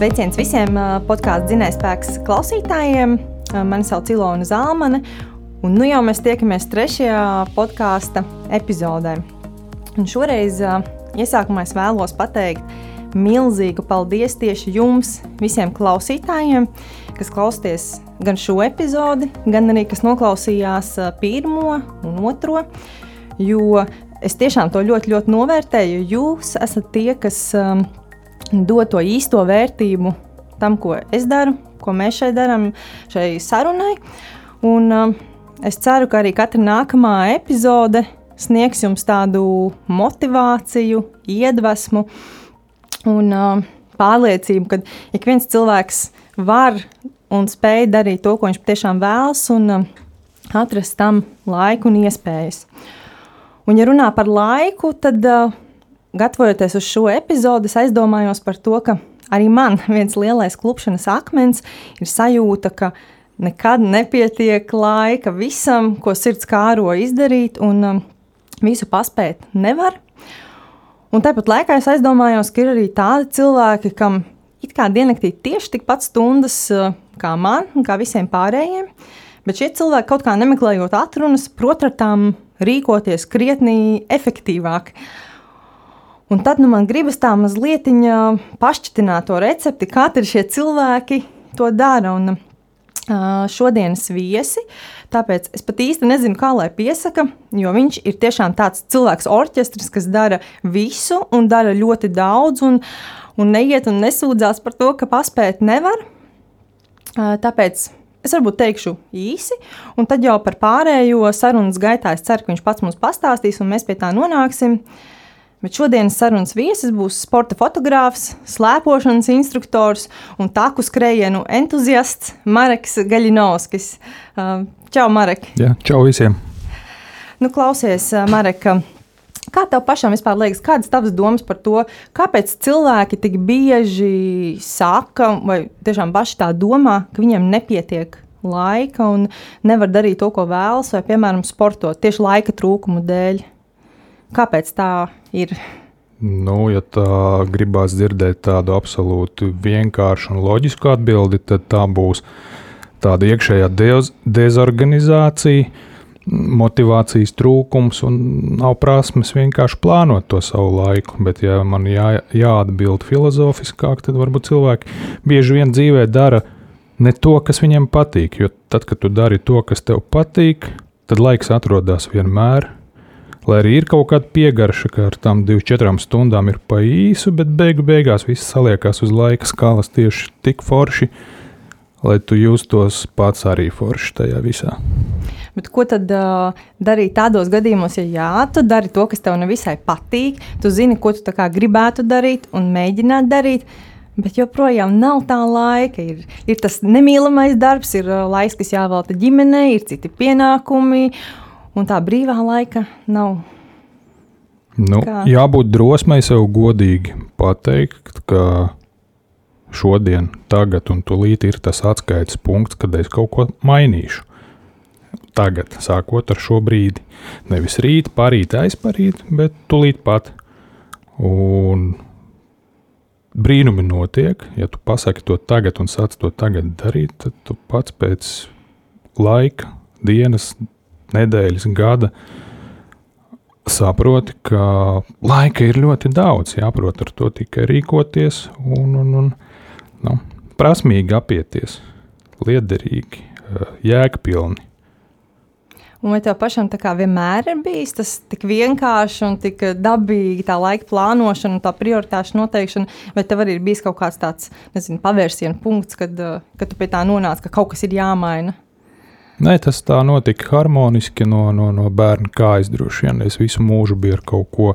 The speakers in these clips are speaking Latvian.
Sveiciens visiem podkāstu dzinējspēks klausītājiem. Mani sauc Ilona Zāmane, un nu jau mēs tiekamies trešajā podkāstu epizodē. Un šoreiz iesākumā es vēlos pateikt milzīgu paldies tieši jums, visiem klausītājiem, kas klausties gan šo epizodi, gan arī kas noklausījās pirmo un otro. Jo es tiešām to ļoti, ļoti novērtēju. Jūs esat tie, kas dod to īsto vērtību tam, ko es daru, ko mēs šeit darām, šai sarunai. Un, uh, es ceru, ka arī katra nākamā epizode sniegs jums tādu motivāciju, iedvesmu un uh, pārliecību, ka ik viens cilvēks var un spēj darīt to, ko viņš patiešām vēlas, un uh, atrast tam laiku un iespējas. Un, ja runā par laiku, tad uh, gatavojoties uz šo epizodi, es aizdomājos par to, ka arī man viens lielais klupšanas akmens ir sajūta, ka nekad nepietiek laika visam, ko sirds kāro izdarīt, un um, visu paspēt nevar. Un tāpat laikā es aizdomājos, ka ir arī tādi cilvēki, kam it kā diennaktī tieši tikpat stundas uh, kā man un kā visiem pārējiem, bet šie cilvēki kaut kā nemeklējot atrunas, prot ar tām rīkoties krietni efektīvāk. Uh, Un tad nu, man gribas tā mazliet pašķitināt to recepti, kā šie cilvēki to dara. Un, uh, šodienas viesi. Tāpēc es pat īsti nezinu, kā lai piesaka, jo viņš ir tiešām tāds cilvēks, orķestris, kas dara visu un dara ļoti daudz, un, un neiet un nesūdzās par to, ka paspēt nevar. Uh, tāpēc es varbūt teikšu īsi, un tad jau par pārējo sarunas gaitā es ceru, ka viņš pats mums pastāstīs, un mēs pie tā nonāksim. Uh, Bet šodienas sarunas viesis būs sporta fotogrāfs, slēpošanas instruktors un taku skrējienu entuziasts Mareks Gaļinovskis. Uh, čau, Marek! Jā, čau visiem! Nu, klausies, uh, Marek! Kā tev pašam vispār liekas, kādas tavas domas par to, kāpēc cilvēki tik bieži saka, vai tiešām paši tā domā, ka viņiem nepietiek laika un nevar darīt to, ko vēlas, vai, piemēram, sportot tieši laika trūkumu dēļ? Kāpēc tā ir? Nu, ja tā gribās dzirdēt tādu absolūti vienkāršu un loģisku atbildi, tad tā būs tāda iekšējā dez dezorganizācija, motivācijas trūkums un nav prasmes vienkārši plānot to savu laiku. Bet, ja man jā, jāatbild filozofiskāk, tad varbūt cilvēki bieži vien dzīvē dara ne to, kas viņiem patīk. Jo tad, kad tu dari to, kas tev patīk, tad laiks atrodas vienmēr Lai arī ir kaut kāda piegarša, ka ar tām 24 stundām ir pa īsu, bet beigu beigās viss saliekās uz laika skalas tieši tik forši, lai tu justos pats arī forši tajā visā. Bet ko tad uh, darīt tādos gadījumos, ja jā, tu dari to, kas tev nevisai patīk, tu zini, ko tu gribētu darīt un mēģināt darīt, bet joprojām nav tā laika. Ir, ir tas nemīlamais darbs, ir uh, laiks, kas jāvelta ģimenei, ir citi pienākumi un tā brīvā laika nav. Nu, Kā? jābūt drosmei sev godīgi pateikt, ka šodien, tagad un tūlīt ir tas atskaites punkts, kad es kaut ko mainīšu. Tagad, sākot ar šo brīdi. Nevis rīt, parīt, aizparīt, bet tūlīt pat. Un brīnumi notiek, ja tu pasaki to tagad un sāc to tagad darīt, tad tu pats pēc laika, dienas, nedēļas, gada, saproti, ka laika ir ļoti daudz. Jāprot ar to tikai rīkoties un, un, un nu, prasmīgi apieties, liederīgi, eh, jēgpilni. Un vai tev pašam vienmēr ir bijis tas tik vienkārši un tik dabīgi, tā laika plānošana, tā prioritāšu noteikšana, vai tev arī ir bijis kaut kāds tāds nezinu, pavērsienu punkts, kad, eh, kad tu pie tā nonāc, ka kaut kas ir jāmaina? Nē, tas tā notika harmoniski no, no, no bērna kājas. Droši vien es visu mūžu biju ar kaut ko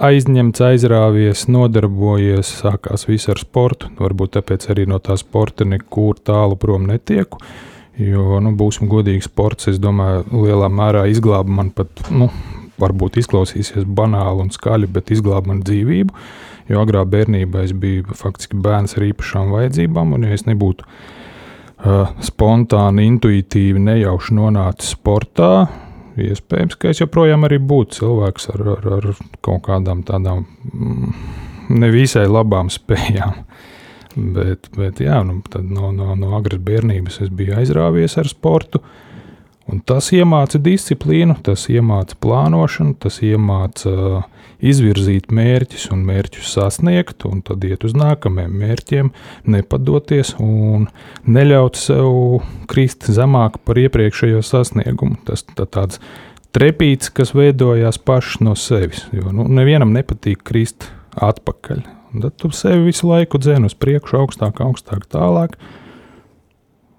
aizņemts, aizrāvies, nodarbojies, sākās viss ar sportu. Varbūt tāpēc arī no tā sporta nekur tālu prom netieku. Jo, nu, būsim godīgi, sports, es domāju, lielā mērā izglāba man pat, nu, varbūt izklausīsies banāli un skaļi, bet izglāba man dzīvību. Jo agrā bērnībā es biju faktiski bērns ar īpašām vajadzībām, un ja es nebūtu spontāni, intuitīvi, nejauši nonācis sportā. Iespējams, ka es joprojām būtu cilvēks ar, ar, ar kaut kādām tādām mm, nevisai labām spējām. Bet, bet jā, nu, no, no, no agras bērnības es biju aizrāvies ar sportu. Un tas iemāca disciplīnu, tas iemāca plānošanu, tas iemāca uh, izvirzīt mērķus un mērķus sasniegt, un tad iet uz nākamajiem mērķiem, nepadoties un neļaut sev krist zemāk par iepriekšējo sasniegumu. Tas tā tāds trepīts, kas veidojās pašs no sevis. Jo nu, nevienam nepatīk krist atpakaļ. Un tad tu sevi visu laiku dzēni uz priekšu, augstāk, augstāk, tālāk.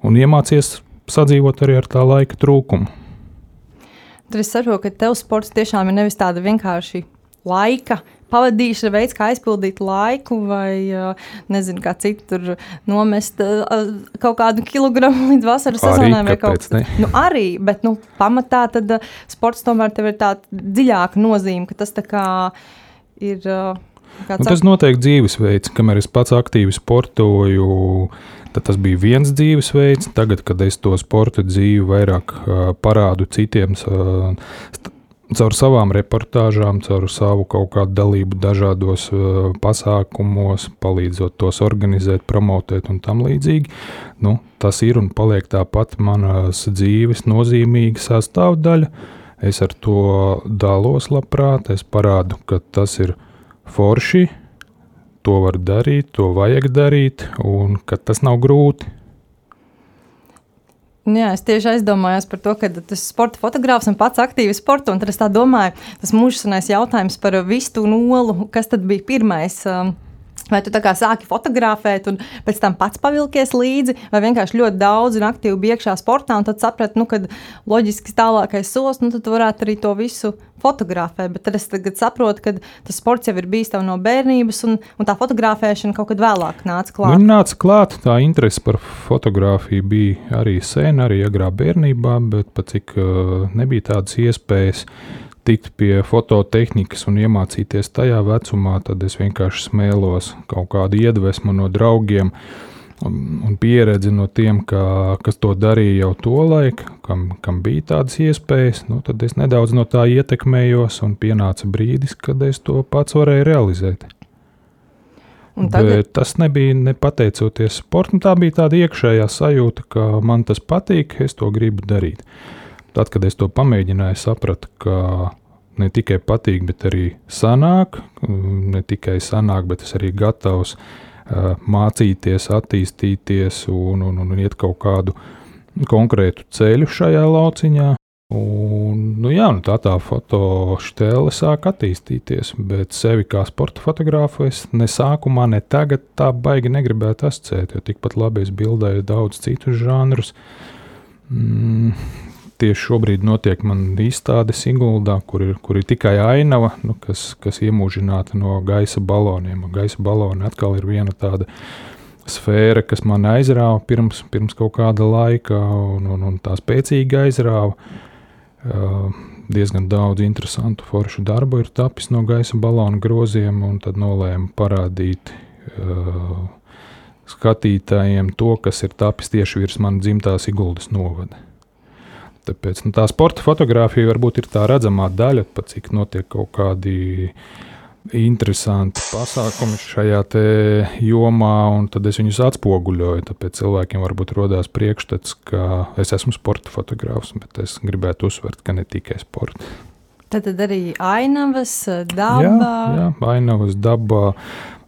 Un iemācies sadzīvot arī ar tā laika trūkumu. Tad es saprotu, ka tev sports tiešām ir nevis tāda vienkārši laika pavadīšana, veids, kā aizpildīt laiku, vai nezinu, kā citur nomest kaut kādu kilogramu līdz vasaras sezonai. Arī, kaut, nu, arī, bet nu, pamatā tad sports tomēr ir tāda dziļāka nozīme, ka tas ir Nu, tas noteikti dzīvesveids, kamēr es pats aktīvi sportoju. Tad tas bija viens dzīvesveids. Tagad, kad es to sporta dzīvi vairāk uh, parādu citiem, uh, caur savām reportāžām, caur savu kaut kādu dalību dažādos uh, pasākumos, palīdzot tos organizēt, promotēt un tam līdzīgi. Nu, tas ir un paliek tāpat manas dzīves nozīmīga sastāvdaļa. Es ar to dalos labprāt, es parādu, ka tas ir forši, to var darīt, to vajag darīt, un ka tas nav grūti. Jā, es tieši aizdomājos par to, ka tas ir sporta fotogrāfs un pats aktīvi sporta. Tad es domāju, tas mūžsanais jautājums par vistu nolu, kas tad bija pirmais. Um, Vai tu tā kā sāki fotografēt, un pēc tam pats pavilkies līdzi, vai vienkārši ļoti daudz un aktīvi bija iekšā sportā, un tad saprati, nu, ka loģiski tālākais solis, nu, tad varētu arī to visu fotografēt. Bet tad es saprotu, ka tas sports jau ir bijis tev no bērnības, un, un tā fotografēšana kaut kad vēlāk nāca klāt. Man nāca klāt, tā interese par fotografiju bija arī sen, arī agrā bērnībā, bet pat cik uh, nebija tādas iespējas tikt pie fototehnikas un iemācīties tajā vecumā, tad es vienkārši smēlos kaut kādu iedvesmu no draugiem un, pieredzi no tiem, ka, kas to darīja jau to laiku, kam, kam bija tādas iespējas. Nu, tad es nedaudz no tā ietekmējos un pienāca brīdis, kad es to pats varēju realizēt. Tagad... Tas nebija ne pateicoties sportam, tā bija tāda iekšējā sajūta, ka man tas patīk, es to gribu darīt. Tad, kad es to pamēģināju, sapratu, ka ne tikai patīk, bet arī sanāk. Ne tikai sanāk, bet es arī gatavs uh, mācīties, attīstīties un, un, un iet kaut kādu konkrētu ceļu šajā lauciņā. Un, nu jā, nu tā tā fotoštēle sāk attīstīties, bet sevi kā sporta fotogrāfu es ne sākumā, ne tagad tā baigi negribētu asociēt, jo tikpat labi es bildēju daudz citus žanrus. Mm, tieši šobrīd notiek man izstāde Siguldā, kur ir, kur ir tikai ainava, nu, kas, kas iemūžināta no gaisa baloniem. Gaisa baloni atkal ir viena tāda sfēra, kas man aizrāva pirms, pirms kaut kāda laika, un, un, un tā spēcīgi aizrāva. Uh, diezgan daudz interesantu foršu darbu ir tapis no gaisa balonu groziem, un tad nolēmu parādīt uh, skatītājiem to, kas ir tapis tieši virs manas dzimtās Iguldas novada. Tāpēc nu, tā sporta fotografija varbūt ir tā redzamā daļa, pat cik notiek kaut kādi interesanti pasākumi šajā jomā, un tad es viņus atspoguļoju. Tāpēc cilvēkiem varbūt radās priekšstats, ka es esmu sporta fotogrāfs, bet es gribētu uzsvert, ka ne tikai sporta. Tad, tad arī ainavas, daba. Jā, jā ainavas, daba,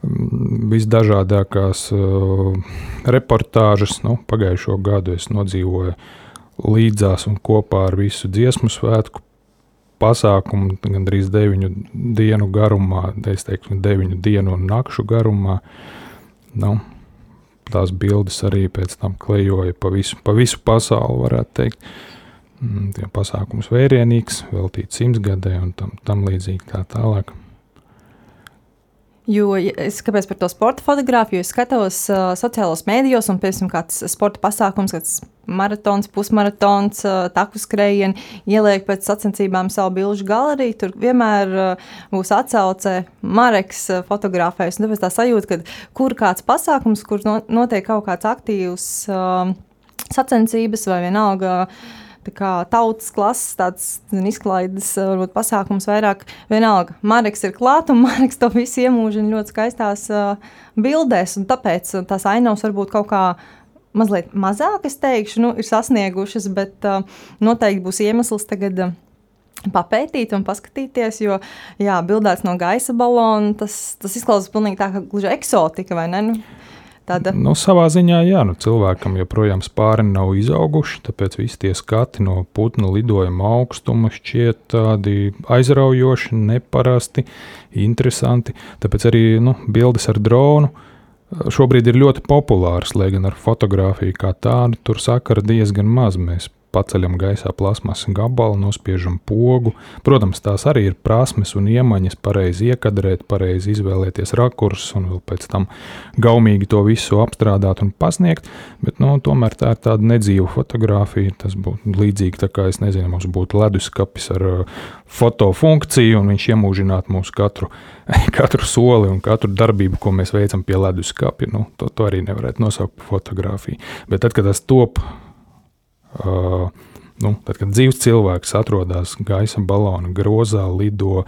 mm, visdažādākās uh, reportāžas. Nu, pagājušo gadu es nodzīvoju uh, līdzās un kopā ar visu dziesmu svētku pasākumu, gandrīz deviņu dienu garumā, es teiktu, deviņu dienu un nakšu garumā. Nu, tās bildes arī pēc tam klejoja pa visu, pa visu pasauli, varētu teikt. Mm, tie pasākums vērienīgs, veltīts simtsgadē un tam, tam līdzīgi tā tālāk. Jo es kāpēc par to sporta fotografiju es skatos uh, sociālos mēdījos, un, piemēram, kāds sporta pasākums, kāds maratons, pusmaratons, uh, taku skrējienu, ieliek pēc sacensībām savu bilžu galeriju. Tur vienmēr uh, būs atsauce Mareks uh, fotografējas. Tāpēc tā sajūta, ka kur kāds pasākums, kur no, notiek kaut kāds aktīvs uh, sacensības vai vienalga. kā, tautas klases, tāds zin, izklaides varbūt, pasākums vairāk. Vienalga, Marks ir klāts un Marks to visu iemūžina ļoti skaistās uh, bildēs, tāpēc tās ainavas varbūt kaut kā mazliet mazāk, es teikšu, nu, ir sasniegušas, bet uh, noteikti būs iemesls tagad. Uh, papētīt un paskatīties, jo, jā, bildēts no gaisa balona, tas, tas izklausās pilnīgi tā, kā gluži eksotika, vai ne? Nu, tāda. Nu, savā ziņā, jā, nu, cilvēkam joprojām spārni nav izauguši, tāpēc visi tie skati no putnu lidojuma augstuma šķiet tādi aizraujoši, neparasti, interesanti. Tāpēc arī nu, bildes ar dronu šobrīd ir ļoti populārs, lai gan ar fotografiju kā tādu tur sakara diezgan maz. Mēs paceļam gaisā plasmas gabalu, nospiežam pogu. Protams, tās arī ir prasmes un iemaņas, pareizi iekadrēt, pareizi izvēlēties rakursus un vēl pēc tam gaumīgi to visu apstrādāt un pasniegt. Bet nu, tomēr tā ir tāda nedzīva fotografija. Tas būtu līdzīgi tā kā, nezinu, mums būtu leduskapis ar uh, fotofunkciju un viņš iemūžinātu mūsu katru, katru soli un katru darbību, ko mēs veicam pie leduskapja. Nu, to, to arī nevarētu nosaukt par fotografiju. Bet tad, kad tas top Uh, nu, tad, kad dzīves cilvēks atrodas gaisa balona grozā, lido,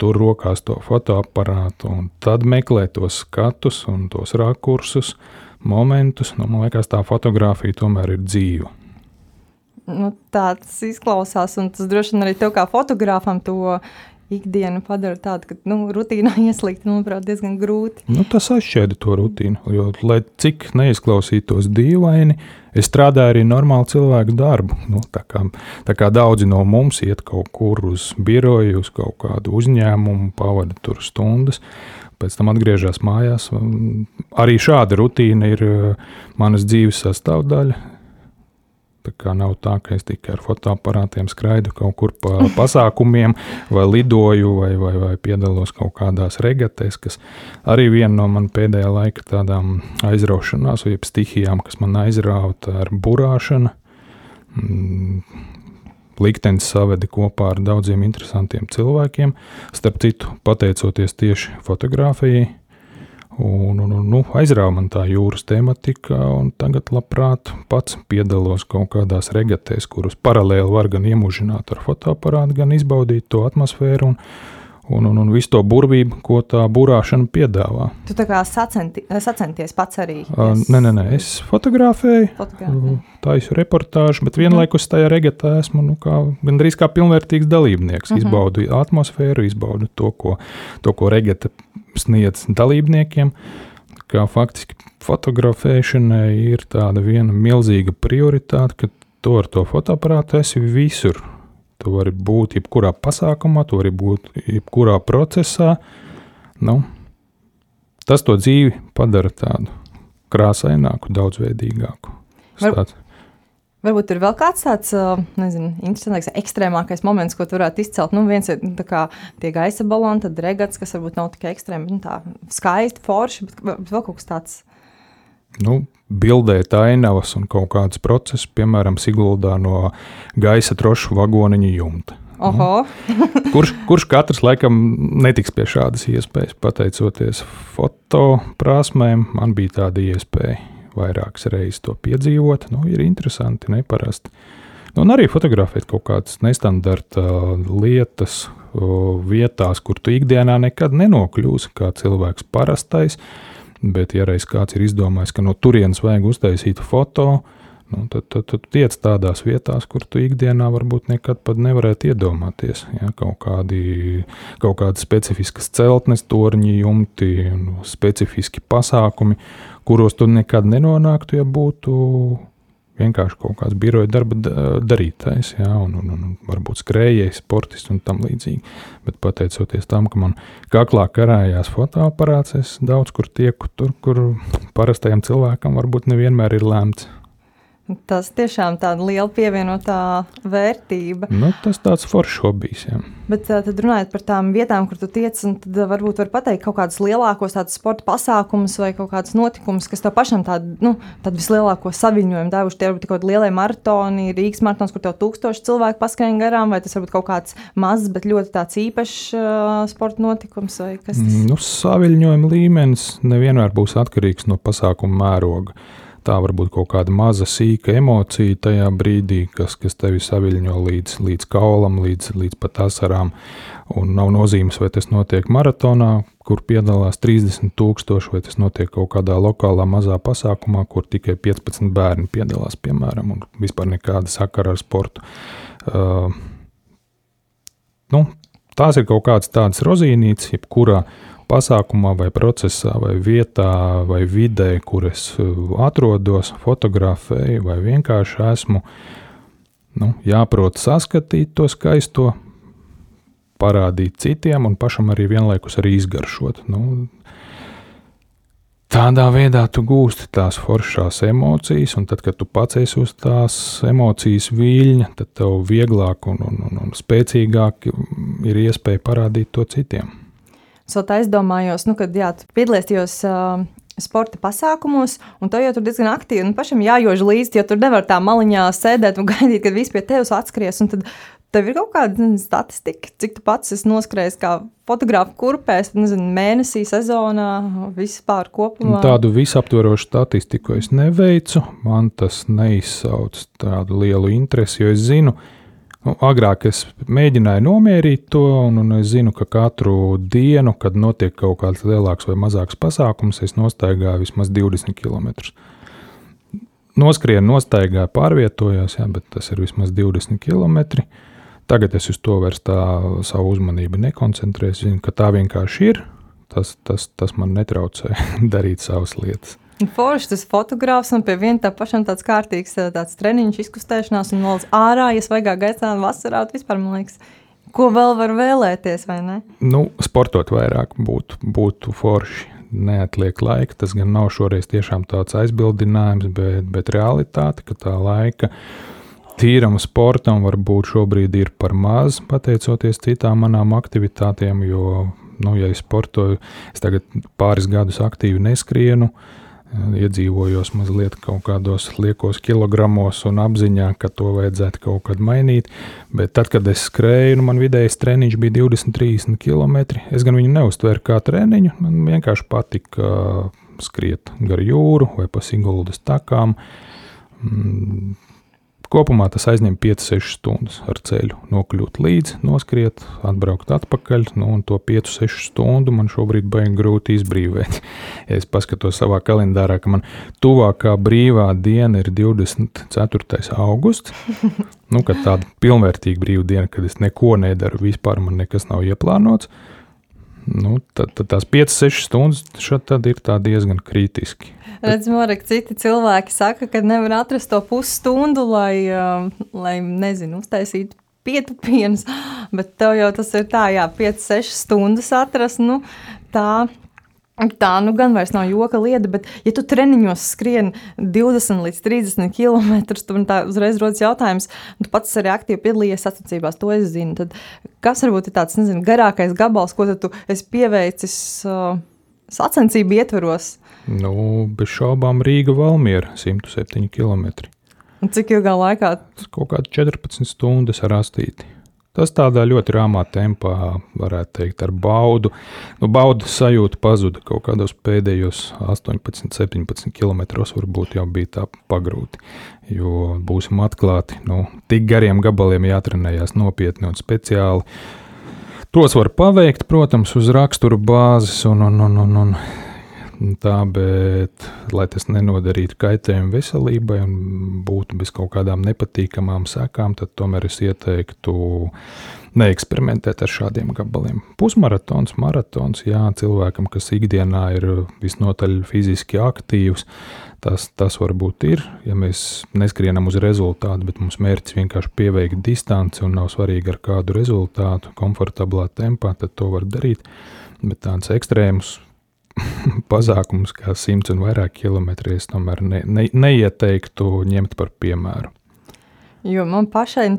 tur rokās to fotoaparātu, un tad meklē tos skatus un tos rakursus, momentus, nu, man liekas, tā fotografija tomēr ir dzīva. Nu, tāds izklausās, un tas droši vien arī tev kā fotogrāfam to ikdienu padara tādu, ka nu, rutīnā ieslīgt, manuprāt, diezgan grūti. Nu, tas atšķēra to rutīnu. Jo, lai cik neizklausītos dīvaini, es strādāju arī normālu cilvēku darbu. Nu, tā, kā, tā kā daudzi no mums iet kaut kur uz biroju, uz kaut kādu uzņēmumu, pavada tur stundas. Pēc tam atgriežas mājās. Arī šāda rutīna ir uh, manas dzīves sastāvdaļa. Tā kā nav tā, ka es tikai ar fotoaparātiem skraidu kaut kur pa pasākumiem, vai lidoju, vai, vai, vai piedalos kaut kādās regatēs, kas arī viena no man pēdējā laika tādām aizraušanās, vai stihijām, kas man aizrauta ar burāšanu. Mm, liktenis savedi kopā ar daudziem interesantiem cilvēkiem, starp citu, pateicoties tieši fotografijai Un, un, un, nu, aizrāva man tā jūras tematika, un tagad labprāt pats piedalos kaut kādās regatēs, kuras paralēli var gan iemužināt ar fotoaparātu, gan izbaudīt to atmosfēru. Un, un, un, un visu to burvību, ko tā burāšana piedāvā. Tu tā kā sacenti, sacenties pats arī? Uh, nē, nē, nē, es fotografēju, fotografēju. taisu reportāžu, bet vienlaikus tajā regatā esmu nu, kā, gandrīz kā pilnvērtīgs dalībnieks. Uh mhm. -huh. Izbaudu atmosfēru, izbaudu to, ko, to, ko regata sniedz dalībniekiem. Kā faktiski fotografēšanai ir tāda viena milzīga prioritāte, ka tu ar to fotoaparātu esi visur. Tu vari būt jebkurā pasākumā, tu vari būt jebkurā procesā. Nu, tas to dzīvi padara tādu krāsaināku, daudzveidīgāku. Var, Varbūt ir vēl kāds tāds nezinu, interesants, ekstrēmākais moments, ko varētu izcelt. Nu, viens ir nu, kā, tie gaisa baloni, tad regats, kas varbūt nav tik ekstrēms, bet nu, tā skaisti, forši, bet, bet vēl kaut kas tāds. Nu, bildēt ainavas un kaut kādus procesus, piemēram, Siguldā no gaisa trošu vagoniņu jumta. Nu, kurš, kurš katrs laikam netiks pie šādas iespējas, pateicoties fotoprasmēm, man bija tāda iespēja vairākas reizes to piedzīvot. Nu, ir interesanti, neparasti. Nu, un arī fotografēt kaut kādas nestandarta lietas vietās, kur tu ikdienā nekad nenokļūsi kā cilvēks parastais. Bet, ja reiz kāds ir izdomājis, ka no turienes vajag uztaisīt fotogrāfiju, Nu, tad, tad, tad tiec tādās vietās, kur tu ikdienā varbūt nekad pat nevarētu iedomāties. Ja, kaut, kādi, kaut kādas specifiskas celtnes, torņi, jumti, nu, specifiski pasākumi, kuros tu nekad nenonāktu, ja būtu vienkārši kaut kāds biroja darba darītājs, ja, un, un, un varbūt skrējējs, sportists un tam līdzīgi. Bet pateicoties tam, ka man kaklā karājās fotoaparāts, es daudz kur tieku tur, kur parastajam cilvēkam varbūt nevienmēr ir lēmts. Tas tiešām tāda liela pievienotā vērtība. Nu, tas tāds foršs hobijs. Jā. Bet tad runājot par tām vietām, kur tu tiec, tad varbūt var pateikt kaut kādus lielākos sporta pasākumus vai kaut kādus notikumus, kas tev pašam tādu, nu, tādu vislielāko saviņojumu devuši. Tie varbūt kaut kādi lielie maratoni, Rīgas maratons, kur tev tūkstoši cilvēku paskrien garām, vai tas varbūt kaut kāds mazs, bet ļoti tāds īpašs uh, sporta notikums. Nu, saviņojuma līmenis nevienmēr būs atkarīgs no pasākuma mēroga. Tā var būt kaut kāda maza, sīka emocija tajā brīdī, kas, kas tevi saviļņo līdz, līdz kaulam, līdz, līdz pat asarām. Un nav nozīmes, vai tas notiek maratonā, kur piedalās 30 tūkstoši, vai tas notiek kaut kādā lokālā mazā pasākumā, kur tikai 15 bērni piedalās, piemēram, un vispār nekāda sakara ar sportu. Uh, nu, tās ir kaut kādas tādas rozīnītes, jebkurā pasākumā, vai procesā, vai vietā, vai vidē, kur es uh, atrodos, fotografēju, vai vienkārši esmu. Nu, jāprot saskatīt to skaisto, parādīt citiem, un pašam arī vienlaikus arī izgaršot. Nu, Tādā veidā tu gūsti tās foršās emocijas, un tad, kad tu esi uz tās emocijas viļņa, tad tev vieglāk un, un, un, un spēcīgāk ir iespēja parādīt to citiem. Vēl aizdomājos, nu, kad jā, piedalies tajos uh, sporta pasākumos, un tev jau tur diezgan aktīvi, un pašam jājož līdzi, jo tur nevar tā maliņā sēdēt un gaidīt, kad viss pie tevis atskries. Tad Tev ir kaut kāda nezinu, statistika, cik tu pats esi noskrējis kā fotogrāfu kurpēs, nezinu, mēnesī, sezonā, vispār kopumā? Tādu visaptverošu statistiku es neveicu. Man tas neizsauc tādu lielu interesi, jo es zinu, nu, agrāk es mēģināju nomierīt to, un, un es zinu, ka katru dienu, kad notiek kaut kāds lielāks vai mazāks pasākums, es nostaigāju vismaz 20 km. Noskrienu, nostaigāju, pārvietojos, jā, bet tas ir vismaz 20 km. Tagad es uz to vairs tā savu uzmanību nekoncentrēju. Es zinu, ka tā vienkārši ir. Tas, tas, tas man netraucē darīt savas lietas. Forši tas fotogrāfs un pie viena tā pašam tāds kārtīgs tāds treniņš, izkustēšanās un valsts ārā, ja svaigā gaisā un vasarā vispār, man liekas, ko vēl var vēlēties, vai ne? Nu, sportot vairāk būtu, būtu forši. Neatliek laika, tas gan nav šoreiz tiešām tāds aizbildinājums, bet, bet realitāte, ka tā laika tīram sportam varbūt šobrīd ir par maz, pateicoties citām manām aktivitātēm. Jo, nu, ja es sportoju, es tagad pāris gadus aktīvi neskrienu, iedzīvojos mazliet kaut kādos liekos kilogramos un apziņā, ka to vajadzētu kaut kad mainīt. Bet tad, kad es skrēju, nu, man vidējais treniņš bija 20, 30 km. Es gan viņu neuztvēru kā treniņu, man vienkārši patika skriet gar jūru vai pa Siguldas takām. Kopumā tas aizņem 5-6 stundas ar ceļu. Nokļūt līdzi, noskriet, atbraukt atpakaļ. Nu, un to 5-6 stundu man šobrīd baigi grūti izbrīvot. Es paskatos savā kalendārā, ka man tuvākā brīvā diena ir 24. augusts. Nu, kad tāda pilnvērtīga brīva diena, kad es neko nedaru, vispār man nekas nav ieplānots. Nu, tad, tad tās 5-6 stundas šeit ir diezgan kritiski. Redz, Marek, citi cilvēki saka, ka nevar atrast to pusstundu, lai, um, lai nezinu, uztaisītu pietupienus, bet tev jau tas ir tā, jā, 5-6 stundas atrast, nu, tā Tā nu gan vairs nav joka lieta, bet, ja tu treniņos skrien 20 līdz 30 km, tad tā uzreiz rodas jautājums, un tu pats arī aktīvi piedalījies sacensībās, to es zinu. Tad kas varbūt ir tāds nezinu, garākais gabals, ko tu esi pieveicis uh, sacensību ietveros? Nu, bez šaubām Rīga Valmiera 107 km. Un cik ilgā laikā? Kaut kādā 14 stundas ar astīti. Tas tādā ļoti rāmā tempā, varētu teikt, ar baudu. Nu, baudas sajūta pazuda kaut kādos pēdējos 18, 17 km. Varbūt jau bija tā pagrūti. Jo būsim atklāti, nu, tik gariem gabaliem jātrenējas nopietni un speciāli. Tos var paveikt, protams, uz rakstura bāzes un, un, un, un, un tā, bet lai tas nenodarītu kaitējumu veselībai un būtu bez kaut kādām nepatīkamām sekām, tad tomēr es ieteiktu neeksperimentēt ar šādiem gabaliem. Pusmaratons, maratons, jā, cilvēkam, kas ikdienā ir visnotaļ fiziski aktīvs, tas, tas varbūt ir, ja mēs neskrienam uz rezultātu, bet mums mērķis vienkārši pieveikt distanci un nav svarīgi ar kādu rezultātu, komfortablā tempā, tad to var darīt. Bet tādus ekstrēmus pasākums, kā simts un vairāk kilometri, es tomēr ne, ne, neieteiktu ņemt par piemēru. Jo man pašai nu,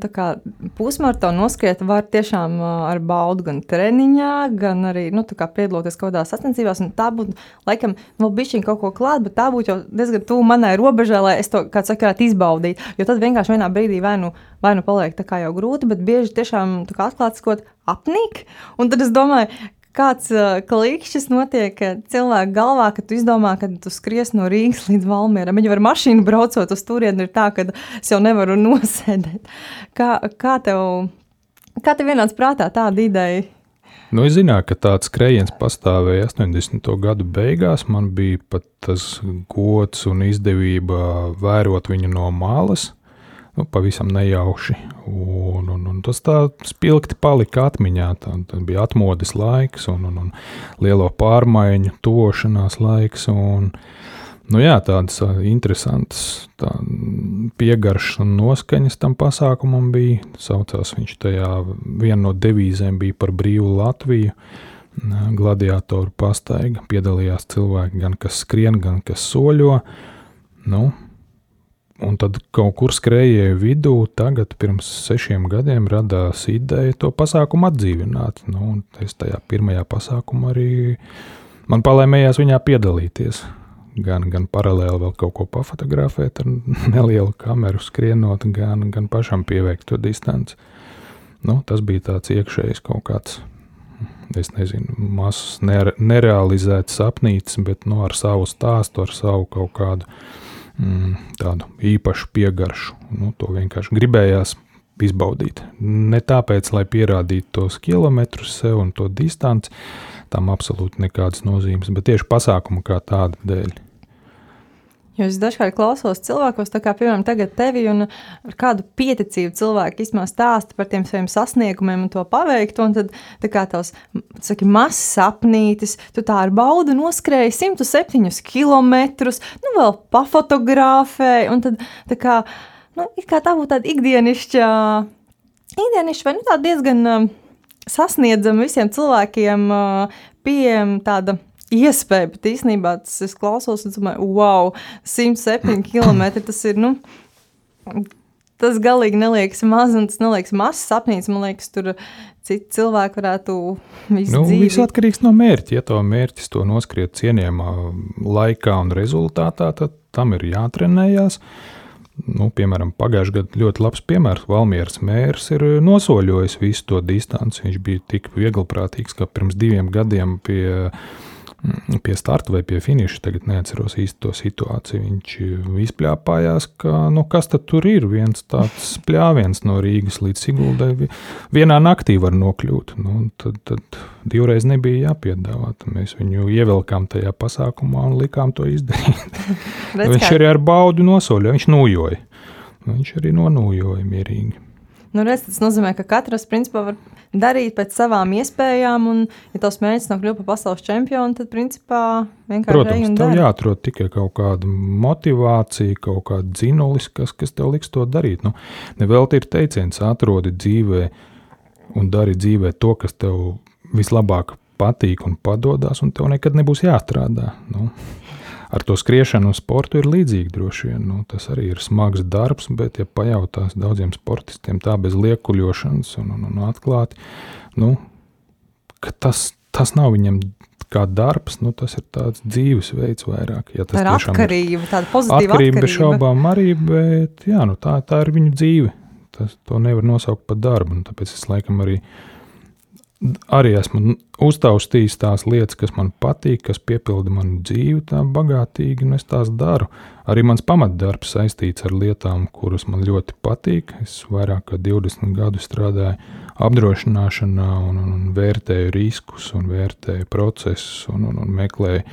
pusmaratonu noskriet var tiešām ar baudu gan treniņā, gan arī nu, piedaloties kaut kādās sacensībās. Tā būtu, laikam, vēl bišķiņ kaut ko klāt, bet tā būtu jau diezgan tuvu manai robežai, lai es to, kā saka, varētu izbaudīt. Jo tad vienkārši vienā brīdī vai nu, vai nu paliek tā kā jau grūti, bet bieži tiešām atklāts kaut apnīk. Un tad es domāju, kāds uh, klikšķis notiek cilvēku galvā, kad tu izdomā, ka tu skries no Rīgas līdz Valmieram. Viņa var mašīnu braucot uz turieni, ir tā, ka es jau nevaru nosēdēt. Kā, kā tev, kā tev vienāds prātā tāda ideja? Nu, es zināju, ka tāds skrējiens pastāvēja 80. gadu beigās. Man bija pat tas gods un izdevība vērot viņu no malas nu, pavisam nejauši. Un, un, un tas tā spilgti palika atmiņā. Tā bija atmodas laiks un, un, un lielo pārmaiņu, tošanās laiks. Un, nu, jā, tādas interesantas tā, piegaršas un noskaņas tam pasākumam bija. Saucās viņš tajā, viena no devīzēm bija par brīvu Latviju. Gladiatoru pastaiga piedalījās cilvēki, gan kas skrien, gan kas soļo. Nu, Un tad kaut kur skrējēju vidū, tagad pirms sešiem gadiem radās ideja to pasākumu atdzīvināt. Nu, es tajā pirmajā pasākumā arī man palēmējās viņā piedalīties. Gan, gan paralēli vēl kaut ko pafotografēt ar nelielu kameru skrienot, gan, gan pašam pieveikt to distanci. Nu, tas bija tāds iekšējs kaut kāds, es nezinu, mazs nere, nerealizēts sapnīts, bet nu, ar savu stāstu, ar savu kaut kādu tādu īpašu piegaršu. Nu, to vienkārši gribējās izbaudīt. Ne tāpēc, lai pierādītu tos kilometrus sev un to distanci, tam absolūti nekādas nozīmes, bet tieši pasākuma kā tāda dēļ. Jo es dažkārt klausos cilvēkos, kā piemēram tagad tevi, un ar kādu pieticību cilvēki īstenībā stāsta par tiem saviem sasniegumiem un to paveiktu, un tad tā kā tavs, saki, mazs sapnītis, tu tā ar baudu noskrēji 107 km, nu vēl pafotografēji, un tad tā kā, nu, kā tā būtu tāda ikdienišķa, ikdienišķa vai nu tā diezgan uh, sasniedzama visiem cilvēkiem uh, pieejama tāda iespēja, bet īstenībā tas es klausos un domāju, wow, 107 km tas ir, nu, tas galīgi neliekas maz, un tas neliekas mazs sapnīts, man liekas, tur citi cilvēki varētu visu nu, dzīvi. Viss atkarīgs no mērķa, ja to mērķis to noskriet cienījamā laikā un rezultātā, tad tam ir jātrenējās. Nu, piemēram, pagājušajā gadā ļoti labs piemērs. Valmieras mērs ir nosoļojis visu to distanci. Viņš bija tik vieglprātīgs, ka pirms diviem gadiem pie pie starta vai pie finiša, tagad neatceros īsti to situāciju. Viņš izpļāpājās, ka nu, kas tur ir. Viens tāds pļāviens no Rīgas līdz Siguldai. Vienā naktī var nokļūt. Nu, tad, tad divreiz nebija jāpiedāvā. Mēs viņu ievilkām tajā pasākumā un likām to izdarīt. viņš arī ar baudu nosoļoja, viņš nūjoja. Viņš arī nonūjoja mierīgi. Nu, redz, tas nozīmē, ka katrs principā var darīt pēc savām iespējām, un, ja tavs mērķis nav kļūt par pasaules čempionu, tad principā vienkārši Protams, tev jāatrod tikai kaut kāda motivācija, kaut kāda dzinulis, kas, kas tev liks to darīt. Nu, Nevelti ir teiciens, atrodi dzīvē un dari dzīvē to, kas tev vislabāk patīk un padodas, un tev nekad nebūs jāstrādā. Nu ar to skriešanu un sportu ir līdzīgi droši vien. Nu, tas arī ir smags darbs, bet, ja pajautās daudziem sportistiem tā bez liekuļošanas un, un, un atklāti, nu, ka tas, tas nav viņam kā darbs, nu, tas ir tāds dzīvesveids vairāk. Ja tā ir atkarība, tāda pozitīva atkarība. Bez šaubām arī, bet jā, nu, tā, tā ir viņu dzīve. Tas, to nevar nosaukt par darbu, tāpēc es laikam arī arī esmu uztaustījis tās lietas, kas man patīk, kas piepilda manu dzīvi tā bagātīgi, un es tās daru. Arī mans pamatdarbs saistīts ar lietām, kuras man ļoti patīk. Es vairāk kā 20 gadu strādāju apdrošināšanā un, un, un vērtēju riskus, un vērtēju procesus, un, un, un meklēju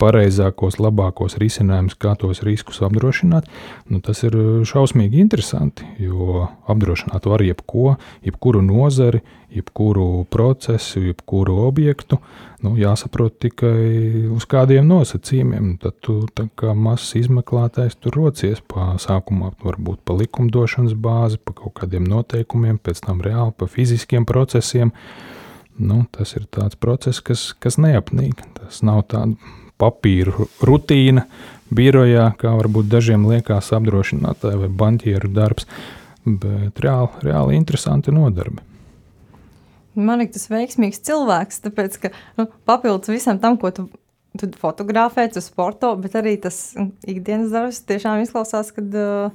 pareizākos, labākos risinājumus, kā tos riskus apdrošināt. Nu, tas ir šausmīgi interesanti, jo apdrošināt var jebko, jebkuru nozari, jebkuru procesu, jebkuru objektu. Nu, jāsaprot tikai uz kādiem nosacījumiem. Tad tu kā mazs izmeklētājs tur rocies pa sākumā, varbūt pa likumdošanas bāzi, pa kaut kādiem noteikumiem, pēc tam reāli pa fiziskiem procesiem. Nu, tas ir tāds process, kas, kas neapnīk. Tas nav tāds papīra rutīna birojā, kā varbūt dažiem liekas apdrošinātāja vai banķieru darbs, bet reāli, reāli interesanti nodarbi. Man liekas, tas ir veiksmīgs cilvēks, tāpēc ka nu, papildus visam tam, ko tu, tu fotografē, tu sporto, bet arī tas ikdienas darbs tiešām izklausās, kad uh,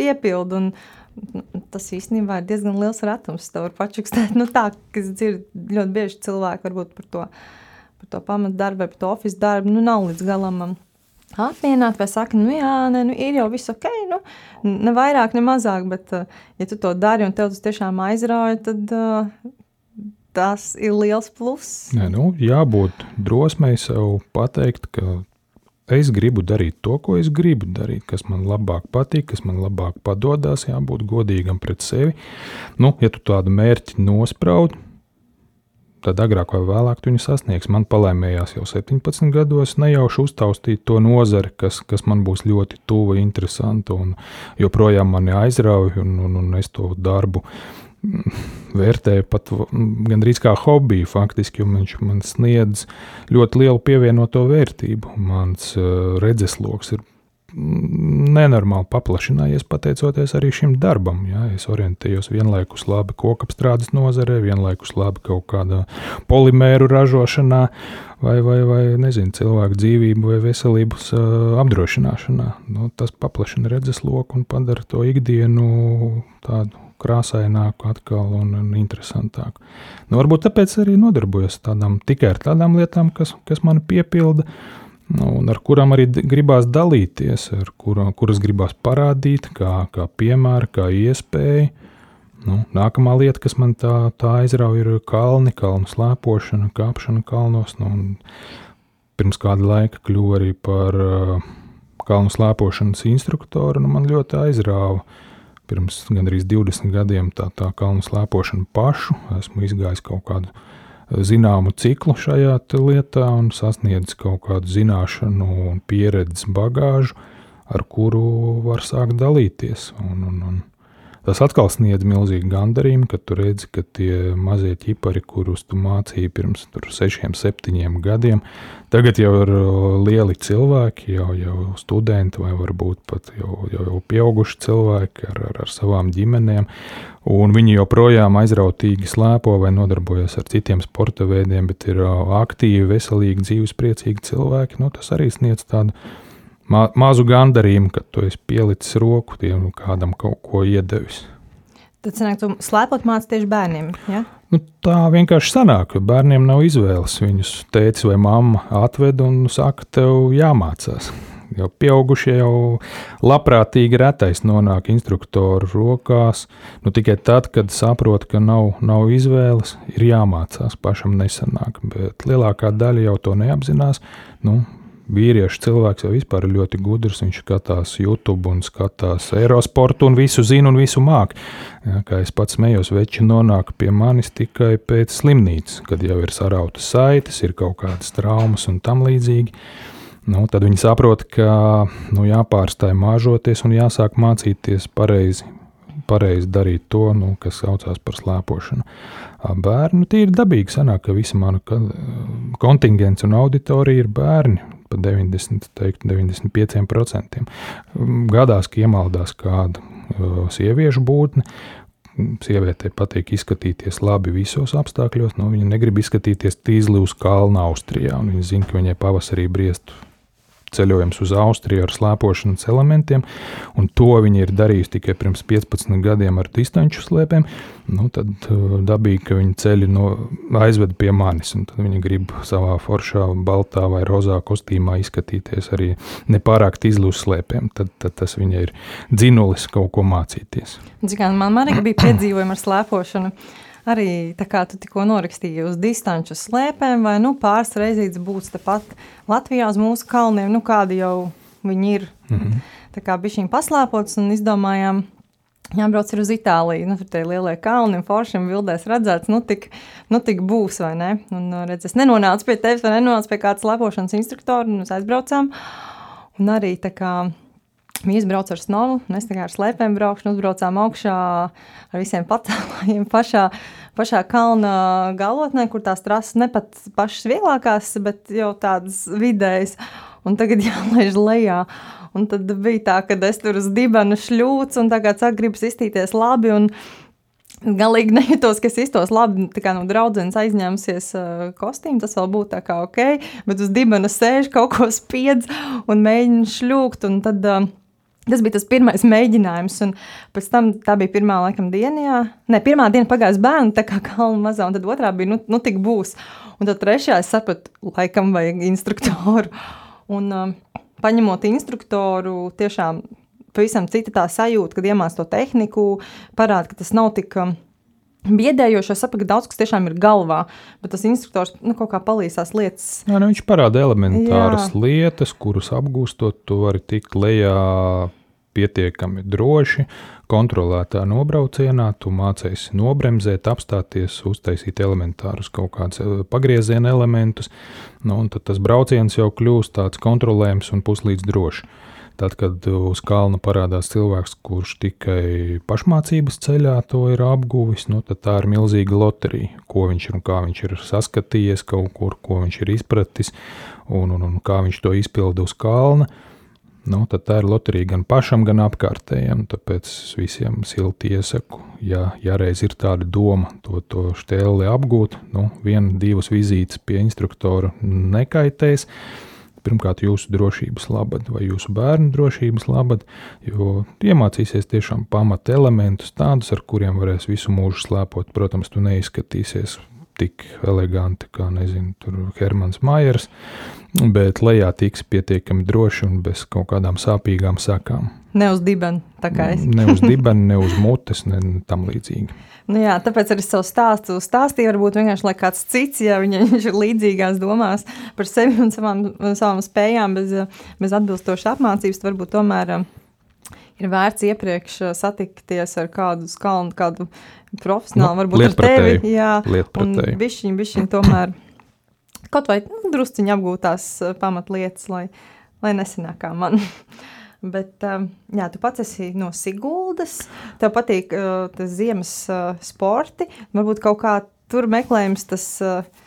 piepildu. Un, tas īstenībā ir diezgan liels ratums. Tā var pačukstēt. Nu, tā, kas dzird ļoti bieži cilvēki varbūt par to, par to pamatdarbu vai par to oficiālu darbu, nu, nav līdz galam apmienāt, vai saka, nu, jā, nē, nu, ir jau viss ok, nu, ne vairāk, ne mazāk, bet, ja tu to dari un tev tas tiešām aizrauja, tad uh, tas ir liels pluss. Nē, nu, jābūt drosmei sev pateikt, ka es gribu darīt to, ko es gribu darīt, kas man labāk patīk, kas man labāk padodas, jābūt godīgam pret sevi. Nu, ja tu tādu mērķi nospraudi, tad agrāk vai vēlāk tu viņu sasniegs. Man palēmējās jau 17 gados, nejauši uztaustīt to nozari, kas, kas man būs ļoti tuva, interesanta un joprojām mani aizrauja, un, un, un es to darbu vērtēju pat gandrīz kā hobiju, faktiski, jo viņš man sniedz ļoti lielu pievienoto vērtību. Mans uh, redzesloks ir nenormāli paplašinājies pateicoties arī šim darbam. Ja? Es orientējos vienlaikus labi kokapstrādes nozarē, vienlaikus labi kaut kādā polimēru ražošanā vai, vai, vai nezinu, cilvēku dzīvību vai veselības apdrošināšanā. Nu, tas paplašina redzesloku un padara to ikdienu tādu krāsaināku atkal un, un interesantāku. Nu, varbūt tāpēc arī nodarbojos tādām, tikai ar tādām lietām, kas, kas mani piepilda. Nu, un ar kurām arī gribās dalīties, ar kurām, kuras gribās parādīt, kā, kā piemēra, kā iespēja. Nu, nākamā lieta, kas man tā, tā aizrauja, ir kalni, kalnu slēpošana, kāpšana kalnos. Nu, pirms kāda laika kļuvu arī par kalnu slēpošanas instruktoru. Nu, man ļoti aizrāva pirms gandrīz 20 gadiem tā, tā kalnu slēpošanu pašu. Esmu izgājis kaut kādu zināmu ciklu šajā lietā un sasniedzis kaut kādu zināšanu un pieredzes bagāžu, ar kuru var sākt dalīties. Un, un, un Tas atkal sniedz milzīgu gandarījumu, kad tu redzi, ka tie mazie ķipari, kurus tu mācīji pirms sešiem, septiņiem gadiem, tagad jau ir lieli cilvēki, jau, jau studenti vai varbūt pat jau, jau, jau pieauguši cilvēki ar, ar, ar savām ģimenēm. Un viņi joprojām aizrautīgi slēpo vai nodarbojas ar citiem sporta veidiem, bet ir aktīvi, veselīgi, dzīvespriecīgi cilvēki. Nu, tas arī sniedz tādu ma mazu gandarījumu, ka tu esi pielicis roku tiem kādam kaut ko iedevis. Tad sanāk, tu slēpot māci tieši bērniem. Ja? Nu, tā vienkārši sanāk, ka bērniem nav izvēles. Viņus tēvs vai mamma atved un saka, tev jāmācās. Jo pieaugušie jau labprātīgi retais nonāk instruktoru rokās. Nu, tikai tad, kad saprot, ka nav, nav izvēles, ir jāmācās. Pašam nesanāk. Bet lielākā daļa jau to neapzinās. Nu, vīriešu cilvēks jau vispār ir ļoti gudrs. Viņš skatās YouTube un skatās aerosportu un visu zina un visu māk. Ja, kā es pats smējos, veči nonāk pie manis tikai pēc slimnīcas, kad jau ir sarautas saites, ir kaut kādas traumas un tam līdzīgi. Nu, tad viņi saprot, ka nu, jāpārstāj māžoties un jāsāk mācīties pareizi pareizi darīt to, nu, kas saucās par slēpošanu. Bērni, nu, tīri dabīgi sanāk, ka visa mana kontingents un auditorija ir bērni pat 90, teikt, 95%. Gadās, ka iemaldās kāda sieviešu būtne. Sievietei patīk izskatīties labi visos apstākļos. Nu, viņa negrib izskatīties tīzli uz kalna Austrijā. Viņa zina, ka viņai pavasarī briest ceļojums uz Austriju ar slēpošanas elementiem, un to viņi ir darījuši tikai pirms 15 gadiem ar distanču slēpēm, nu, tad uh, dabīgi, ka viņi ceļi no, aizved pie manis, un viņi grib savā foršā, baltā vai rozā kostīmā izskatīties arī nepārāk izli uz slēpēm. Tad, tad tas viņai ir dzinulis kaut ko mācīties. Zikā, man arī bija piedzīvojumi ar slēpošanu arī tā kā tu tikko norakstīji uz distanču slēpēm, vai nu, pāris reizes būs tepat Latvijā uz mūsu kalniem, nu kādi jau viņi ir. Mm -hmm. Tā kā bija šīm paslēpots un izdomājām, jābrauc uz Itāliju. Nu, tur tie lielie kalni un foršiem bildēs redzēts, nu tik, nu tik būs, vai ne? Un redz, es nenonācu pie tevis vai nenonācu pie kādas lepošanas instruktora, un mēs aizbraucām. Un arī tā kā Mēs braucām ar snovu, mēs tā kā ar slēpēm braukšanu, uzbraucām augšā ar visiem patēlājiem pašā, pašā kalna galotnē, kur tās trases ne pat pašas vieglākās, bet jau tādas vidējas. Un tagad jālaiž lejā. Un tad bija tā, ka es tur uz dibena šļūcu un tagad gribas iztīties labi. Un, Galīgi nejūtos, ka es iztos labi, tā kā no draudzenes aizņēmusies uh, kostīmu, tas vēl būtu tā kā ok, bet uz dibena sēž kaut ko spiedz un mēģina šļūkt, un tad uh, Tas bija tas pirmais mēģinājums, un pēc tam tā bija pirmā laikam diena. Jā. Ne, pirmā diena pagājis bērnu, tā kā kalna mazā, un tad otrā bija, nu, nu tik būs. Un tad trešā es sapratu, laikam vajag instruktoru. Un um, paņemot instruktoru, tiešām pavisam cita tā sajūta, kad iemācās to tehniku, parāda, ka tas nav tik. Um, biedējoši. Es saprotu, ka daudz kas tiešām ir galvā, bet tas instruktors nu, kaut kā palīdzās lietas. Jā, nu, viņš parāda elementāras Jā. lietas, kuras apgūstot, tu vari tikt lejā pietiekami droši, kontrolētā nobraucienā. Tu mācīsi nobremzēt, apstāties, uztaisīt elementārus kaut kādus eh, pagrieziena elementus. Nu, tad tas brauciens jau kļūst tāds kontrolējams un puslīdz drošs. Tad, kad uz kalna parādās cilvēks, kurš tikai pašmācības ceļā to ir apguvis, nu, tad tā ir milzīga loterija. Ko viņš ir un kā viņš ir saskatījies kaut kur, ko viņš ir izpratis un, un, un kā viņš to izpilda uz kalna. Nu, tad tā ir loterija gan pašam, gan apkārtējiem. Tāpēc es visiem silti iesaku, ja, ja reiz ir tāda doma to, to stēli apgūt, nu, viena, divas vizītes pie instruktora nekaitēs pirmkārt jūsu drošības labad vai jūsu bērnu drošības labad, jo iemācīsies tiešām pamata elementus, tādus, ar kuriem varēs visu mūžu slēpot. Protams, tu neizskatīsies tik eleganti kā, nezinu, Hermans Maiers, bet lejā tiks pietiekami droši un bez kaut kādām sāpīgām sakām. Ne uz dibena, tā kā es. ne uz dibena, ne uz mutes, ne tam līdzīgi. Nu jā, tāpēc arī savu stāstu stāstīju. Varbūt vienkārši lai kāds cits, ja viņš ir līdzīgās domās par sevi un savām, savām spējām, bez, bez atbilstošas apmācības, varbūt tomēr um, ir vērts iepriekš uh, satikties ar kādu skalnu, kādu profesionālu, nu, varbūt ar tevi. Jā, bišķiņ, bišķiņ tomēr kaut vai nu, drusciņi apgūtās uh, pamatlietas, lai, lai nesanāk kā man. Bet, um, jā, tu pats esi no Siguldas. Tev patīk uh, tas ziemas uh, sporti. Varbūt kaut kā tur meklējums tas. Uh,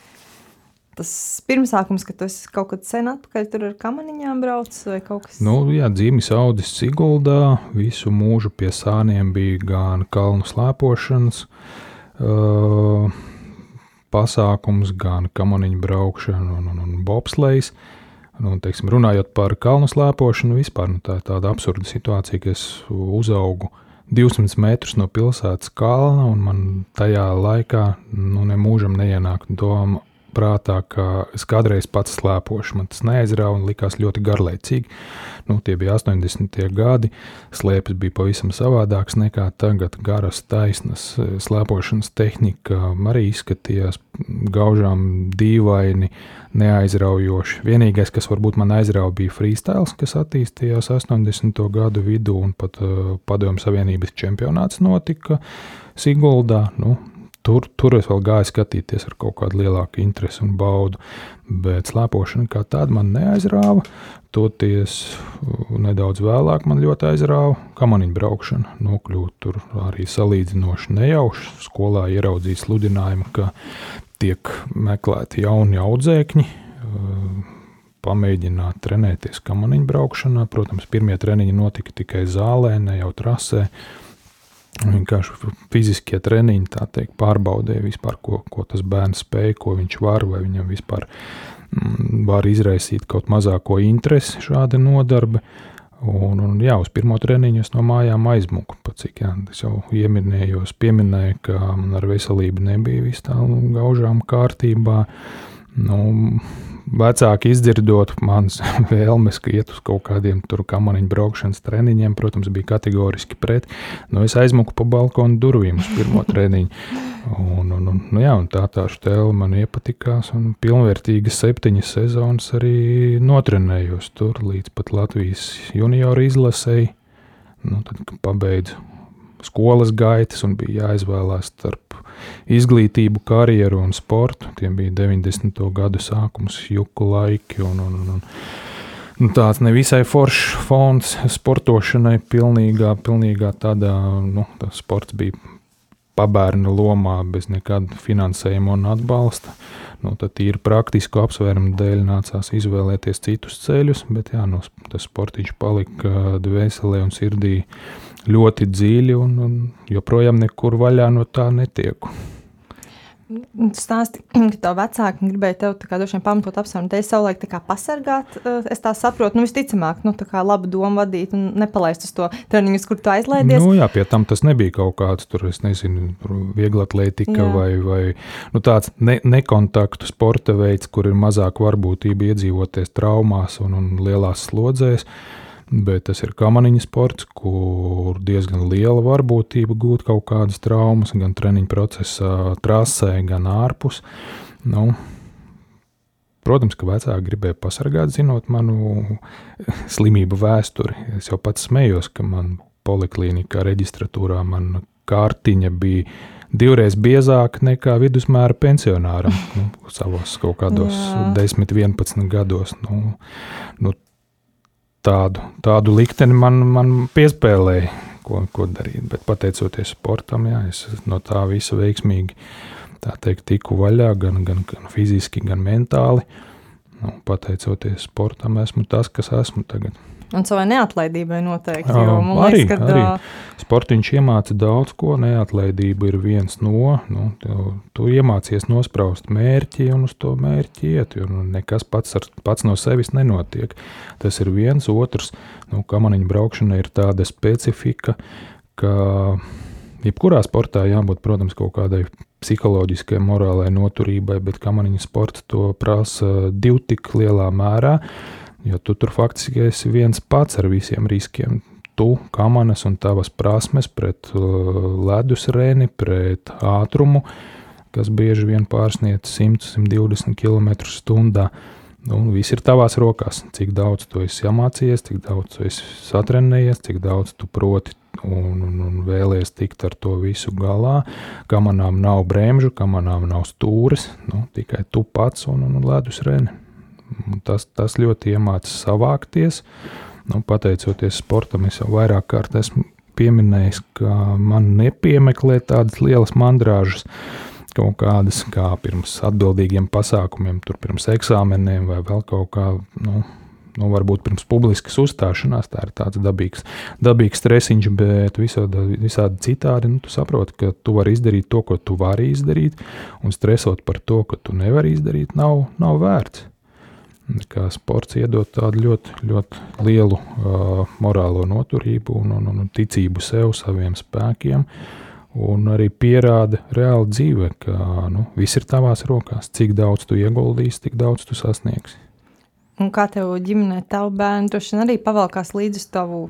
Tas pirmsākums, ka esi kaut kad sen atpakaļ tur ar kamaniņām braucis vai kaut kas tāds? Nu, jā, dzīves audis Siguldā. Visu mūžu pie sāniem bija gan kalnu slēpošanas uh, pasākums, gan kamaniņu braukšana un, un, un bobslējas. Uh, Nu, teiksim, runājot par kalnu slēpošanu, vispār nu, tā ir tāda absurda situācija, ka es uzaugu 200 metrus no pilsētas kalna, un man tajā laikā nu, nemūžam neienāk doma prātā, ka es kādreiz pats slēpošu. Man tas neaizrāva un likās ļoti garlaicīgi. Nu, tie bija 80. gadi. Slēpes bija pavisam savādāks nekā tagad. Garas, taisnas slēpošanas tehnika arī izskatījās gaužām dīvaini, neaizraujoši. Vienīgais, kas varbūt man aizrauja, bija freestyle, kas attīstījās 80. gadu vidū, un pat uh, Padomju Savienības čempionāts notika Siguldā. Nu, Tur, tur es vēl gāju skatīties ar kaut kādu lielāku interesi un baudu, bet slēpošana kā tāda man neaizrāva. Toties uh, nedaudz vēlāk man ļoti aizrāva kamaniņu braukšana. Nokļūt tur arī salīdzinoši nejauši. Skolā ieraudzīju sludinājumu, ka tiek meklēti jauni audzēkņi. Uh, pamēģināt trenēties kamaniņu braukšanā. Protams, pirmie treniņi notika tikai zālē, ne jau trasē. Uh, vienkārši fiziskie treniņi, tā teikt, pārbaudīja vispār, ko, ko tas bērns spēj, ko viņš var, vai viņam vispār mm, var izraisīt kaut mazāko interesi šāda nodarbe. Un, un jā, uz pirmo treniņu es no mājām aizmuku. Cik jā, es jau ieminējos, pieminēju, ka man ar veselību nebija viss tā gaužām kārtībā. Nu, vecāki izdzirdot manas vēlmes, ka iet uz kaut kādiem tur kamaniņu braukšanas treniņiem, protams, bija kategoriski pret. Nu, es aizmuku pa balkonu durvīm uz pirmo treniņu. Un, un, un, nu jā, un tā tā stēle man iepatikās, un pilnvērtīgas septiņas sezonas arī notrenējos tur līdz pat Latvijas junioru izlasēji. Nu, tad pabeidzu skolas gaitas un bija jāizvēlās starp izglītību, karjeru un sportu. Tie bija 90. gadu sākums, juku laiki. Un, un, un, Nu, tāds nevisai foršs fons sportošanai, pilnīgā, pilnīgā tādā, nu, tā sports bija pabērna lomā bez nekāda finansējuma un atbalsta. Nu, tad ir praktisku apsvērumu dēļ nācās izvēlēties citus ceļus, bet jā, nu, tas sportiņš palika dvēselē un sirdī ļoti dziļi un, un joprojām nekur vaļā no tā netieku. stāsti, ka tev vecāki gribēja tev tā kā droši vien pamatot apsvērumu, te savulaik tā kā pasargāt, eh, es tā saprotu, nu visticamāk, nu tā kā labu domu vadīt un nepalaist uz to treniņus, kur tu aizlaidies. Nu jā, pie tam tas nebija kaut kāds tur, es nezinu, viegla atletika jā. vai, vai nu, tāds ne, nekontaktu sporta veids, kur ir mazāk varbūtība iedzīvoties traumās un, un lielās slodzēs. Uh, Bet tas ir kamaniņa sports, kur diezgan liela varbūtība gūt kaut kādas traumas, gan treniņa procesā, trasē, gan ārpus. Nu, Protams, ka vecāki gribēja pasargāt, zinot manu slimību vēsturi. Es jau pats smējos, ka man poliklinikā reģistratūrā mana kārtiņa bija divreiz biezāka nekā vidusmēra pensionāram. Nu, savos kaut kādos Jā. 10, 11 gados. Nu, nu, tādu, tādu likteni man, man piespēlēja, ko, ko darīt. Bet pateicoties sportam, jā, es no tā visa veiksmīgi teikt, tiku vaļā gan, gan, gan fiziski, gan mentāli. Nu, pateicoties sportam, esmu tas, kas esmu tagad. Un savai neatlaidībai noteikti. Jo, um, arī, liekas, ka, arī sportiņš iemāca daudz ko. Neatlaidība ir viens no. Nu, tu, tu iemācies nospraust mērķi un uz to mērķi iet. Jo nu, nekas pats, ar, pats no sevis nenotiek. Tas ir viens. Otrs, nu, kamaniņa braukšana ir tāda specifika, ka jebkurā sportā jābūt, protams, kaut kādai psiholoģiskai, morālai noturībai, bet kamaniņa sports to prasa divu tik lielā mērā. Uh, Jo tu tur faktiski esi viens pats ar visiem riskiem. Tu, kamanas un tavas prasmes pret uh, ledus rēni, pret ātrumu, kas bieži vien pārsniedz 100-120 km/h. Nu, viss ir tavās rokās. Cik daudz tu esi iemācījies, cik daudz tu esi satrenējies, cik daudz tu proti un, un, un vēlies tikt ar to visu galā. Kamanām nav bremžu, kamanām nav stūres, nu, tikai tu pats un, un ledus rēni. Tas, tas ļoti iemācīja savākties. Nu, pateicoties sportam, es jau vairāk kārt esmu pieminējis, ka man nepiemeklē tādas lielas mandrāžas, kaut kādas kā pirms atbildīgiem pasākumiem, tur pirms eksāmeniem vai vēl kaut kā. Nu, nu, varbūt pirms publiskas uzstāšanās tā ir tāds dabīgs, dabīgs stresiņš, bet visādi, visādi citādi. Nu, tu saproti, ka tu vari izdarīt to, ko tu vari izdarīt, un stresot par to, ko tu nevari izdarīt, nav, nav vērts kā sports iedod tādu ļoti, ļoti lielu uh, morālo noturību un, un, un ticību sev, saviem spēkiem. Un arī pierāda reāli dzīve, ka nu, viss ir tavās rokās. Cik daudz tu ieguldīsi, tik daudz tu sasniegsi. Un kā tev ģimenē, tavu bērnu, droši vien arī pavalkās līdzi tavu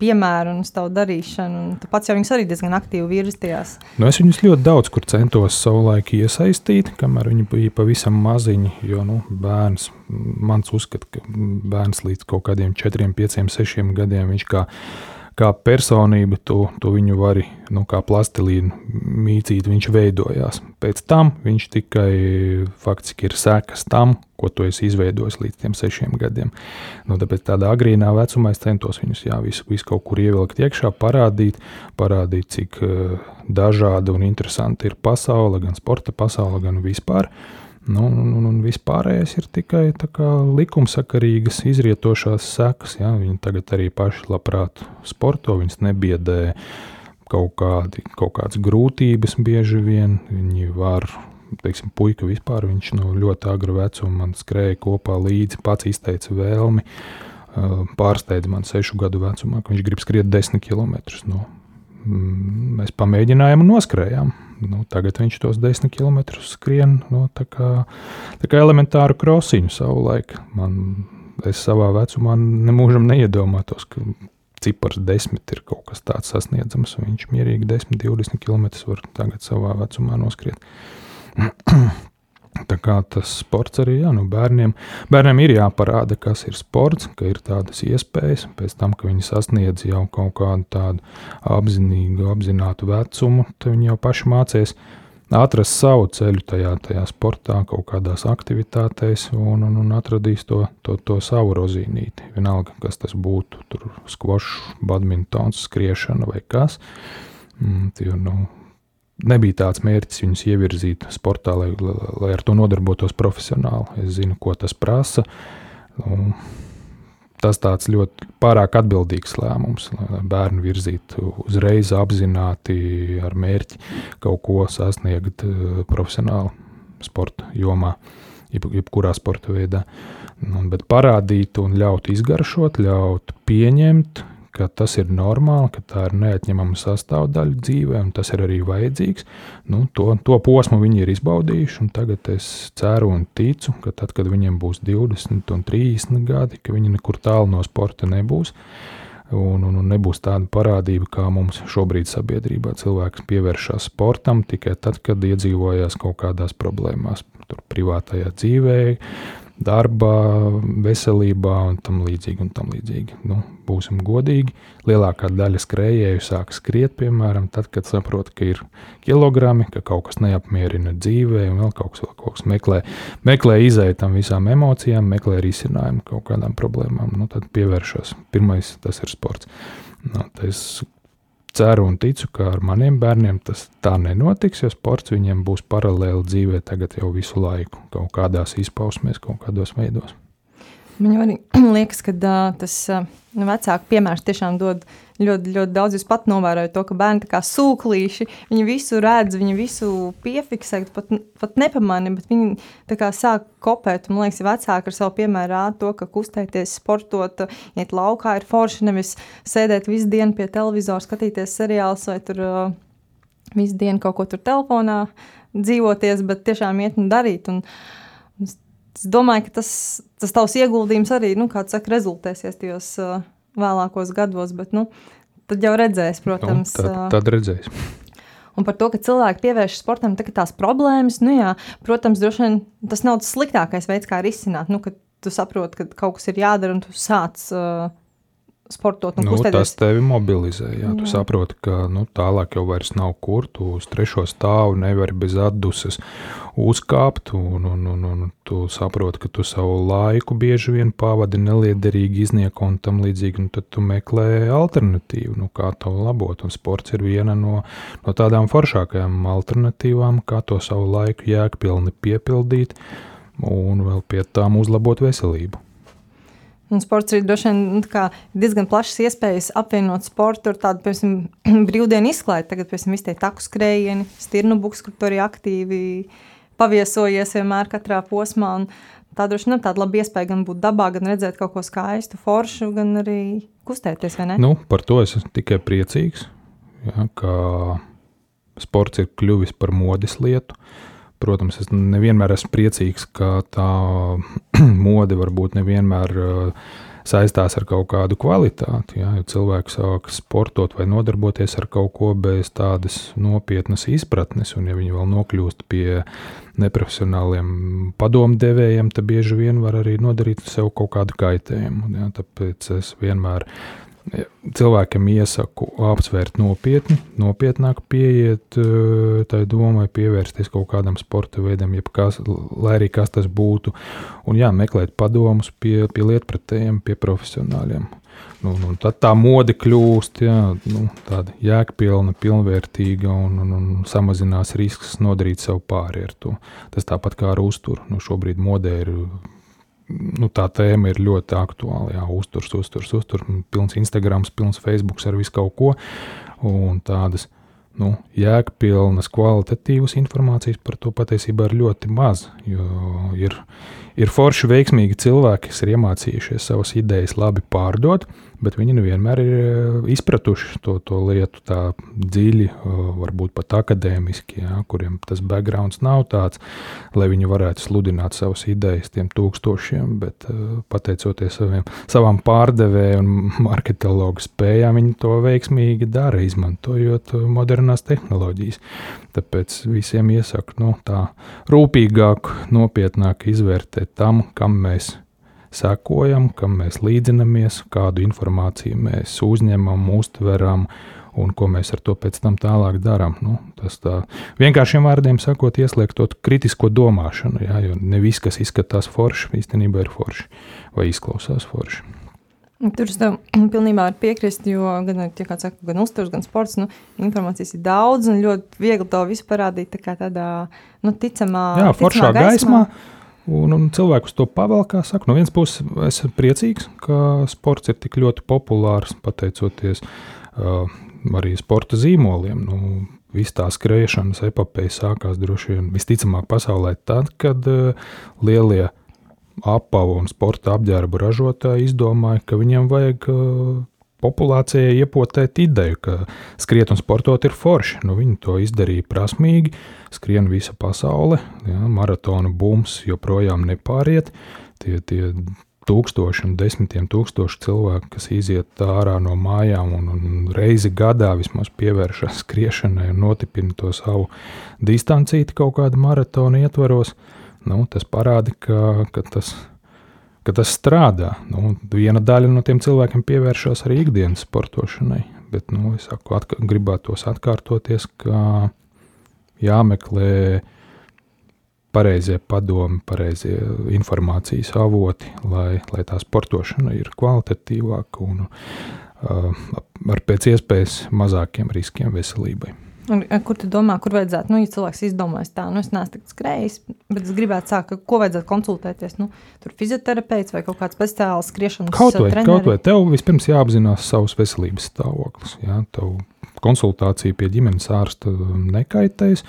piemēru un tavu darīšanu. Un tu pats jau viņus arī diezgan aktīvi virzījās. Nu, es viņus ļoti daudz kur centos savulaik iesaistīt, kamēr viņi bija pavisam maziņi. Jo nu, bērns, mans uzskats, ka bērns līdz kaut kādiem 4, 5, 6 gadiem viņš kā kā personība, tu, tu viņu vari nu, kā plastilīnu mīcīt, viņš veidojās. Pēc tam viņš tikai faktiski ir sekas tam, ko tu esi izveidojis līdz tiem sešiem gadiem. Nu, tāpēc tādā agrīnā vecumā es centos viņus jā, visu, visu kaut kur ievilkt iekšā, parādīt, parādīt cik uh, dažāda un interesanta ir pasaule, gan sporta pasaule, gan vispār. Uh, Nu, un, un, un vispārējais ir tikai likumsakarīgas, izrietošās sekas. Ja? Viņi tagad arī paši labprāt sporto, viņas nebiedē kaut, kādi, kaut kādas grūtības bieži vien. Viņi var, teiksim, puika vispār, viņš no ļoti agra vecuma man skrēja kopā līdzi, pats izteica vēlmi. Pārsteidza man sešu gadu vecumā, ka viņš grib skriet desmit km. Nu, mēs pamēģinājām un noskrējām. Nu, tagad viņš tos desmit km skrien no, tā kā, tā kā elementāru krosiņu savulaik. Man, es savā vecumā nemūžam neiedomātos, ka cipars desmit ir kaut kas tāds sasniedzams. Viņš mierīgi 10, 20 km var tagad savā vecumā noskriet. Tā kā tas sports arī jā, nu bērniem, bērniem ir jāparāda, kas ir sports, ka ir tādas iespējas. Pēc tam, kad viņi sasniedz jau kaut kādu tādu apzinīgu, apzinātu vecumu, tad viņi jau paši mācīs atrast savu ceļu tajā, tajā sportā, kaut kādās aktivitātēs, un, un, un atradīs to, to, to savu rozīnīti. Vienalga, kas tas būtu, tur skvošs, badmintons, skriešana vai kas. Mm, tie, nu, nebija tāds mērķis viņus ievirzīt sportā, lai, lai ar to nodarbotos profesionāli. Es zinu, ko tas prasa. Nu, tas tāds ļoti pārāk atbildīgs lēmums, lai bērnu virzītu uzreiz apzināti ar mērķi kaut ko sasniegt uh, profesionāli sporta jomā, jeb, jebkurā sporta veidā. Nu, bet parādīt un ļaut izgaršot, ļaut pieņemt, ka tas ir normāli, ka tā ir neatņemama sastāvdaļa dzīvē, un tas ir arī vajadzīgs. Nu, to, to posmu viņi ir izbaudījuši, un tagad es ceru un ticu, ka tad, kad viņiem būs 20 un 30 gadi, ka viņi nekur tālu no sporta nebūs. Un, un, un nebūs tāda parādība, kā mums šobrīd sabiedrībā cilvēks pievēršas sportam tikai tad, kad iedzīvojās kaut kādās problēmās, tur privātajā dzīvē, darbā, veselībā un tam līdzīgi. Un tam līdzīgi. Nu, būsim godīgi. Lielākā daļa skrejēju sāk skriet, piemēram, tad, kad saprot, ka ir kilogrami, ka kaut kas neapmierina dzīvē, un vēl kaut kas, vēl kaut kas meklē, meklē izēju tam visām emocijām, meklē risinājumu kaut kādām problēmām. Nu, tad pievēršos. Pirmais tas ir sports. Nu, es ceru un ticu, ka ar maniem bērniem tas tā nenotiks, jo sports viņiem būs paralēli dzīvē tagad jau visu laiku, kaut kādās izpausmēs, kaut kādos veidos. Man arī liekas, ka uh, tas uh, vecāku piemērs tiešām dod ļoti, ļoti daudz. Es pat novēroju to, ka bērni kā sūklīši, viņi visu redz, viņi visu piefiksē, pat, pat nepamani, bet viņi kā sāk kopēt. Man liekas, vecāki ar savu piemēru rāda to, ka kustēties, sportot, iet laukā ir forši, nevis sēdēt visu dienu pie televizora, skatīties seriālus vai tur uh, visu dienu kaut ko tur telefonā dzīvoties, bet tiešām iet un darīt. Un, Es domāju, ka tas, tas tavs ieguldījums arī, nu, kā saka, rezultēsies tajos uh, vēlākos gados, bet nu, tad jau redzēs, protams. Nu, tad, tad redzēs. Un par to, ka cilvēki pievērš sportam tās problēmas, nu jā, protams, droši vien tas nav tas sliktākais veids, kā risināt. Nu, tu saproti, ka kaut kas ir jādara un tu sāc uh, sportot un nu, kustēties. Tas tevi mobilizē. Jā. Jā. Tu saproti, ka nu, tālāk jau vairs nav kur. Tu uz trešo stāvu nevari bez atduses uzkāpt. Un, un, un, un tu saproti, ka tu savu laiku bieži vien pavadi neliederīgi iznieko un tam līdzīgi. Un tad tu meklē alternatīvu, nu, kā to labot. Un sports ir viena no, no tādām foršākajām alternatīvām, kā to savu laiku jēgpilni piepildīt un vēl pie tām uzlabot veselību. Un sports ir vien, nu, diezgan plašs iespējas apvienot sportu ar tādu, piemēram, brīvdienu izklaidi. Tagad, piemēram, tie taku skrējieni, stirnu buks, kur tu arī aktīvi paviesojies vienmēr katrā posmā. Un tā droši vien ir tāda laba iespēja gan būt dabā, gan redzēt kaut ko skaistu, foršu, gan arī kustēties? Nu, par to es tikai priecīgs, ja, ka sports ir kļuvis par modes lietu. Protams, es nevienmēr esmu priecīgs, ka tā mode varbūt nevienmēr uh, saistās ar kaut kādu kvalitāti. Ja, ja cilvēks sāk sportot vai nodarboties ar kaut ko bez tādas nopietnas izpratnes, un ja viņi vēl nokļūst pie neprofesionāliem padomdevējiem, tad bieži vien var arī nodarīt sev kaut kādu kaitējumu. Ja, tāpēc es vienmēr cilvēkiem iesaku apsvērt nopietni, nopietnāk pieiet eh, tai domai, pievērsties kaut kādam sporta veidam, jebkas, lai arī kas tas būtu, un jā, meklēt padomus pie, pie lietpratējiem, pie profesionāļiem. Nu, nu, tad tā mode kļūst jā, nu, tāda jēgpilna, pilnvērtīga un, un, un samazinās risks nodarīt sev pāri ar to. Tas tāpat kā ar uzturu. Nu, šobrīd modē ir nu, tā tēma ir ļoti aktuāla. Jā, uzturs, uzturs, uzturs, pilns Instagram, pilns Facebook ar visu kaut ko. Un tādas nu, jēgpilnas, kvalitatīvas informācijas par to patiesībā ir ļoti maz. Jo ir, ir forši veiksmīgi cilvēki, kas ir iemācījušies savas idejas labi pārdot, bet viņi nevienmēr ir eh, izpratuši to, to lietu tā dziļi, eh, varbūt pat akadēmiski, ja, kuriem tas backgrounds nav tāds, lai viņi varētu sludināt savas idejas tiem tūkstošiem, bet eh, pateicoties saviem, savām pārdevēju un marketologu spējām, viņi to veiksmīgi dara, izmantojot modernās tehnoloģijas. Tāpēc visiem iesaku nu, tā rūpīgāk, nopietnāk izvērtēt tam, kam mēs esam sekojam, kam mēs līdzinamies, kādu informāciju mēs uzņemam, uztveram un ko mēs ar to pēc tam tālāk darām. Nu, tas tā vienkāršiem vārdiem sakot, ieslēgtot kritisko domāšanu, jā, jo ne viss, kas izskatās forši, īstenībā ir forši vai izklausās forši. Tur es tev pilnībā piekrist, jo gan, saka, gan uzturs, gan sports, nu, informācijas ir daudz un ļoti viegli to visu parādīt tā tādā nu, ticamā, Jā, foršā gaismā. gaismā Un, un cilvēkus to pavēlkā. Saku, no vienas puses, es esmu priecīgs, ka sports ir tik ļoti populārs pateicoties uh, arī sporta zīmoliem. Nu, Viss tā skrēšanas epopeja sākās droši vien visticamāk pasaulē tad, kad uh, lielie apavu un sporta apģērbu ražotāji izdomāja, ka viņiem vajag uh, populācijai iepotēt ideju, ka skriet un sportot ir forši. Nu, viņi to izdarīja prasmīgi, skrien visa pasaule, ja, maratona bums joprojām nepāriet. Tie, tie tūkstoši un desmitiem tūkstoši cilvēku, kas iziet ārā no mājām un, un reizi gadā vismaz pievēršas skriešanai un notipina to savu distancīti kaut kāda maratona ietvaros, nu, tas parāda, ka, ka, tas, ka tas strādā. Nu, viena daļa no tiem cilvēkiem pievēršas arī ikdienas sportošanai, bet nu, es saku, atka, gribētos atkārtoties, ka jāmeklē pareizie padomi, pareizie informācijas avoti, lai, lai tā sportošana ir kvalitatīvāka un uh, ar pēc iespējas mazākiem riskiem veselībai. Un, kur tu domā, kur vajadzētu, nu, ja cilvēks izdomās tā, nu, es neesmu tik skrējis, bet es gribētu sākt, ko vajadzētu konsultēties. Nu, tur fizioterapeits vai kaut kāds speciāls skriešanas kaut vai, treneri. kaut vai tev vispirms jāapzinās savs veselības stāvoklis. Jā, tev konsultācija pie ģimenes ārsta nekaitēs.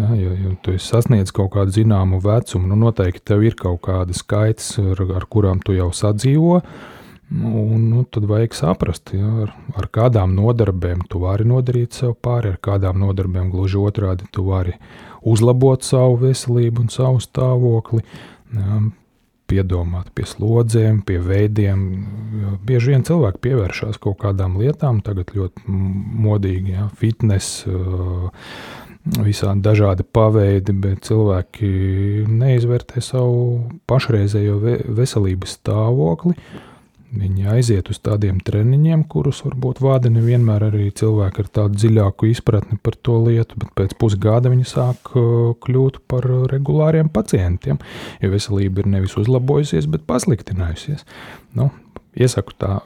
Ja, ja, ja tu sasniedz kaut kādu zināmu vecumu, nu noteikti tev ir kaut kāda skaits, ar, ar kurām tu jau sadzīvo. Un, nu, tad vajag saprast, ja, ar, ar kādām nodarbēm tu vari nodarīt sev pāri, ar kādām nodarbēm gluži otrādi tu vari uzlabot savu veselību un savu stāvokli. Ja, piedomāt pie slodzēm, pie veidiem. Bieži vien cilvēki pievēršās kaut kādām lietām, tagad ļoti modīgi, ja, fitness, visādi dažādi paveidi, bet cilvēki neizvērtē savu pašreizējo veselības stāvokli. Viņi aiziet uz tādiem treniņiem, kurus varbūt vada nevienmēr arī cilvēki ar tādu dziļāku izpratni par to lietu, bet pēc pusgada viņi sāk kļūt par regulāriem pacientiem, jo veselība ir nevis uzlabojusies, bet pasliktinājusies. Nu, iesaku tā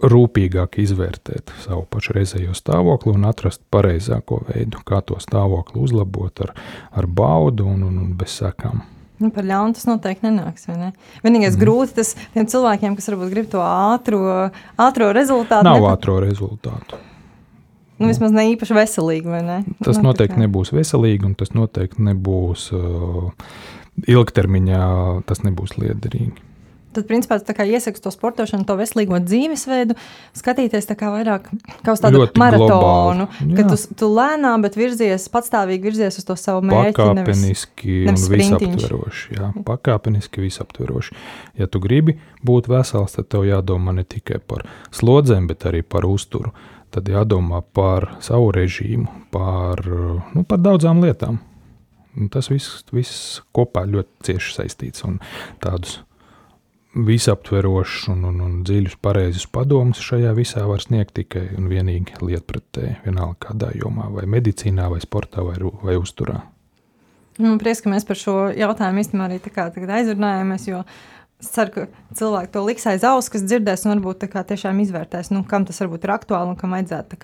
rūpīgāk izvērtēt savu pašreizējo stāvokli un atrast pareizāko veidu, kā to stāvokli uzlabot ar, ar baudu un, un, un bez sekām. Nu, par ļaunu tas noteikti nenāks. Ne? Vienīgais mm. grūti tas tiem cilvēkiem, kas varbūt grib to ātro rezultātu. Nav nepat... ātro rezultātu. Nu, vismaz ne īpaši veselīgi. Ne? Tas nu, noteikti nebūs veselīgi, un tas noteikti nebūs uh, ilgtermiņā, tas nebūs liederīgi. Tad, principā, iesaku to sportošanu, to veselīgo dzīvesveidu, skatīties kā vairāk kā uz tādu Ļoti maratonu, ka tu, tu lēnām, bet virzies, patstāvīgi virzies uz to savu mērķi. Pakāpeniski nevis, nevis un visaptveroši. Jā, pakāpeniski visaptveroši. Ja tu gribi būt vesels, tad tev jādomā ne tikai par slodzēm, bet arī par uzturu. Tad jādomā par savu režīmu, par, nu, par daudzām lietām. Un tas viss, viss kopā ļoti cieši saistīts un tādus visaptverošs un, un, un dziļus, pareizus padomus šajā visā var sniegt tikai un vienīgi lietpratēji, vienalga kādā jomā, vai medicīnā, vai sportā, vai, vai uzturā. Man prieks, ka mēs par šo jautājumu īstenībā arī aizrunājāmies, es ceru, ka cilvēki to liks aiz auss, kas dzirdēs un varbūt tiešām izvērtēs, nu, kam tas varbūt ir aktuāli un kam vajadzētu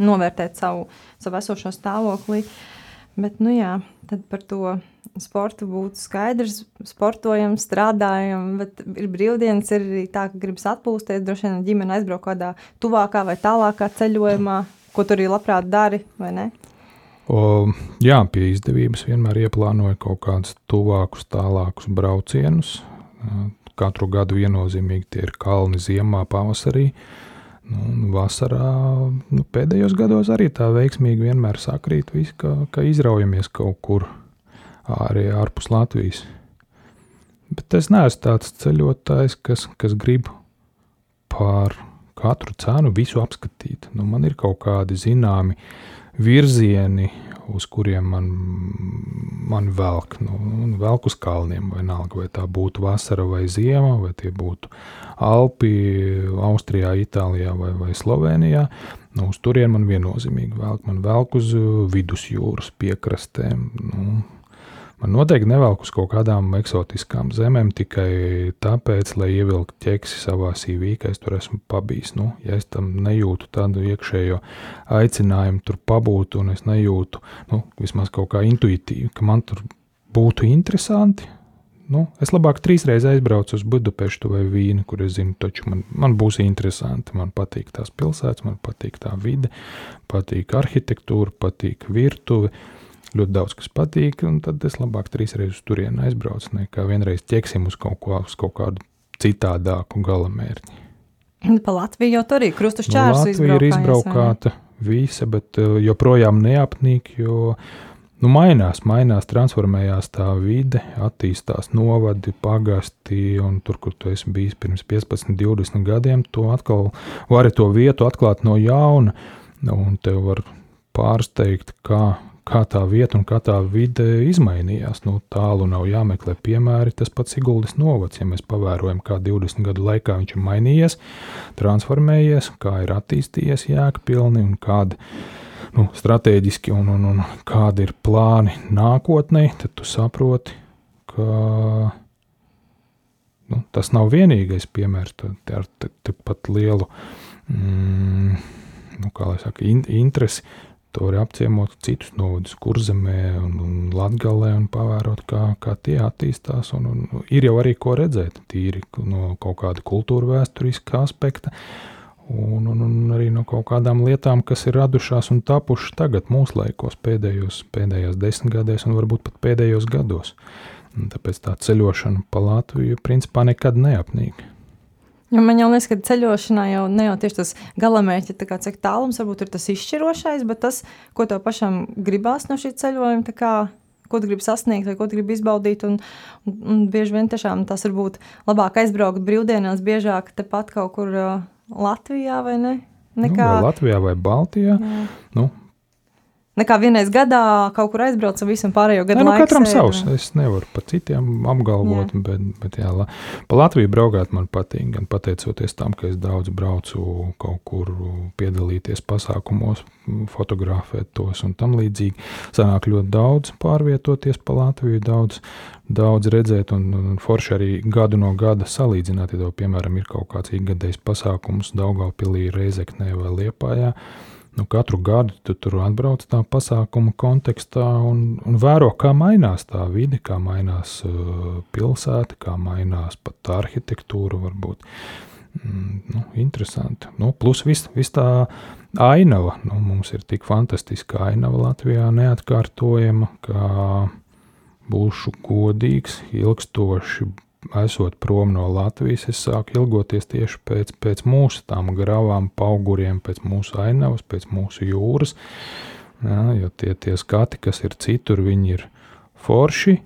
novērtēt savu, savu esošo stāvokli. Bet, nu jā, tad par to sportu būtu skaidrs, sportojam, strādājam, bet ir brīvdienas, ir arī tā, ka gribas atpūsties, droši vien ģimene aizbraukt kādā tuvākā vai tālākā ceļojumā, ko tur arī labprāt dari, vai ne? O, jā, pie izdevības vienmēr ieplānoju kaut kādus tuvākus, tālākus braucienus. Katru gadu viennozīmīgi tie ir kalni ziemā, pavasarī. Nu, vasarā nu, pēdējos gados arī tā veiksmīgi vienmēr sakrīt, visu, ka, ka izraujamies kaut kur arī ārpus Latvijas. Bet es neesmu tāds ceļotājs, kas, kas grib par katru cenu visu apskatīt. Nu, man ir kaut kādi zināmi virzieni, uz kuriem man, man velk, nu, velk uz kalniem. Vienalga, vai tā būtu vasara vai ziema, vai tie būtu Alpi, Austrijā, Itālijā vai, vai Slovenijā. Nu, uz turieni man viennozīmīgi velk. Man velk uz vidusjūras piekrastēm. Nu, Man noteikti nevelk uz kaut kādām eksotiskām zemēm tikai tāpēc, lai ievilktu ķeksi savā CV, ka es tur esmu pabijis. Nu, ja es tam nejūtu tādu iekšējo aicinājumu tur pabūt, un es nejūtu, nu, vismaz kaut kā intuitīvi, ka man tur būtu interesanti. Nu, es labāk trīs reizes aizbraucu uz Budapeštu vai Vīnu, kur es zinu, taču man, man būs interesanti. Man patīk tās pilsētas, man patīk tā vide, patīk arhitektūra, patīk virtuve. Ļoti daudz kas patīk, un tad es labāk trīs reizes uz turieni aizbraucu, nekā vienreiz ķeksim uz kaut, ko, uz kaut kādu citādāku galamērķi. Pa Latviju jau tur arī krustašķērs nu, Latvija ir izbraukāta visa, bet uh, joprojām neapnīk, jo Nu, mainās, mainās, transformējās tā vide, attīstās novadi, pagasti, un tur, kur tu esi bijis pirms 15, 20 gadiem, tu atkal vari to vietu atklāt no jauna, un tev var pārsteigt, kā, kā tā vieta un kā tā vide izmainījās. Nu, tālu nav jāmeklē piemēri. Tas pats Iguldis novads, ja mēs pavērojam, kā 20 gadu laikā viņš ir mainījies, transformējies, kā ir attīstījies jēgpilni un kāda ir nu, strateģiski un, un, un kādi ir plāni nākotnē, tad tu saproti, ka nu, tas nav vienīgais piemērs. Ar tikpat lielu mm, nu, saka, in, interesi to var apciemot citus novadus, kurzemē un, un latgalē un pavērot, kā, kā tie attīstās. Un, un ir jau arī ko redzēt, tīri no kaut kāda kultūra vēsturiska aspekta. Un, un, un arī no kaut kādām lietām, kas ir radušās un tapušas tagad, mūsdienās, pēdējos, pēdējās desmitgadēs, un varbūt pat pēdējos gados. Un tāpēc tā ceļošana pa Latviju principā nekad neapnīk. Jo man jau liekas, ka ceļošanā jau ne jau tieši tas galamērķis, kā, cik tālums varbūt ir tas izšķirošais, bet tas, ko tev pašam gribās no šī ceļojuma, kā, ko tu gribi sasniegt vai ko tu gribi izbaudīt. Un, un, un bieži vien tiešām tas var būt labāk aizbraukt brīvdienās, biežāk tepat kaut kur. Uh, Latvijā vai ne? Nekā, nu, vai Latvijā vai Baltijā. Jā. Nu, Nekā vienreiz gadā kaut kur aizbraucu, visam pārējo gadu. Nu, katram sēd, savs. Ne? Es nevaru par citiem apgalvot, jā. bet, bet jā, la, pa Latviju braukāt man patīk. Gan pateicoties tam, ka es daudz braucu kaut kur piedalīties pasākumos, fotografēt tos un tam līdzīgi. Sanāk ļoti daudz pārvietoties pa Latviju, daudz, daudz redzēt un, un forši arī gadu no gada salīdzināt. Ja tev, piemēram, ir kaut kāds ikgadējs pasākums Daugavpilī, Reizeknē vai Liepājā nu, katru gadu tu tur atbrauc tā pasākuma kontekstā un, un vēro, kā mainās tā vide, kā mainās uh, pilsēta, kā mainās pat arhitektūra. Varbūt. Mm, nu, interesanti. Nu, plus viss vis tā ainava. Nu, mums ir tik fantastiska ainava Latvijā, neatkārtojama, ka būšu godīgs, ilgstoši esot prom no Latvijas, es sāku ilgoties tieši pēc, pēc mūsu tām gravām, auguriem, pēc mūsu ainavas, pēc mūsu jūras. Jā, jo tie, tie skati, kas ir citur, viņi ir forši,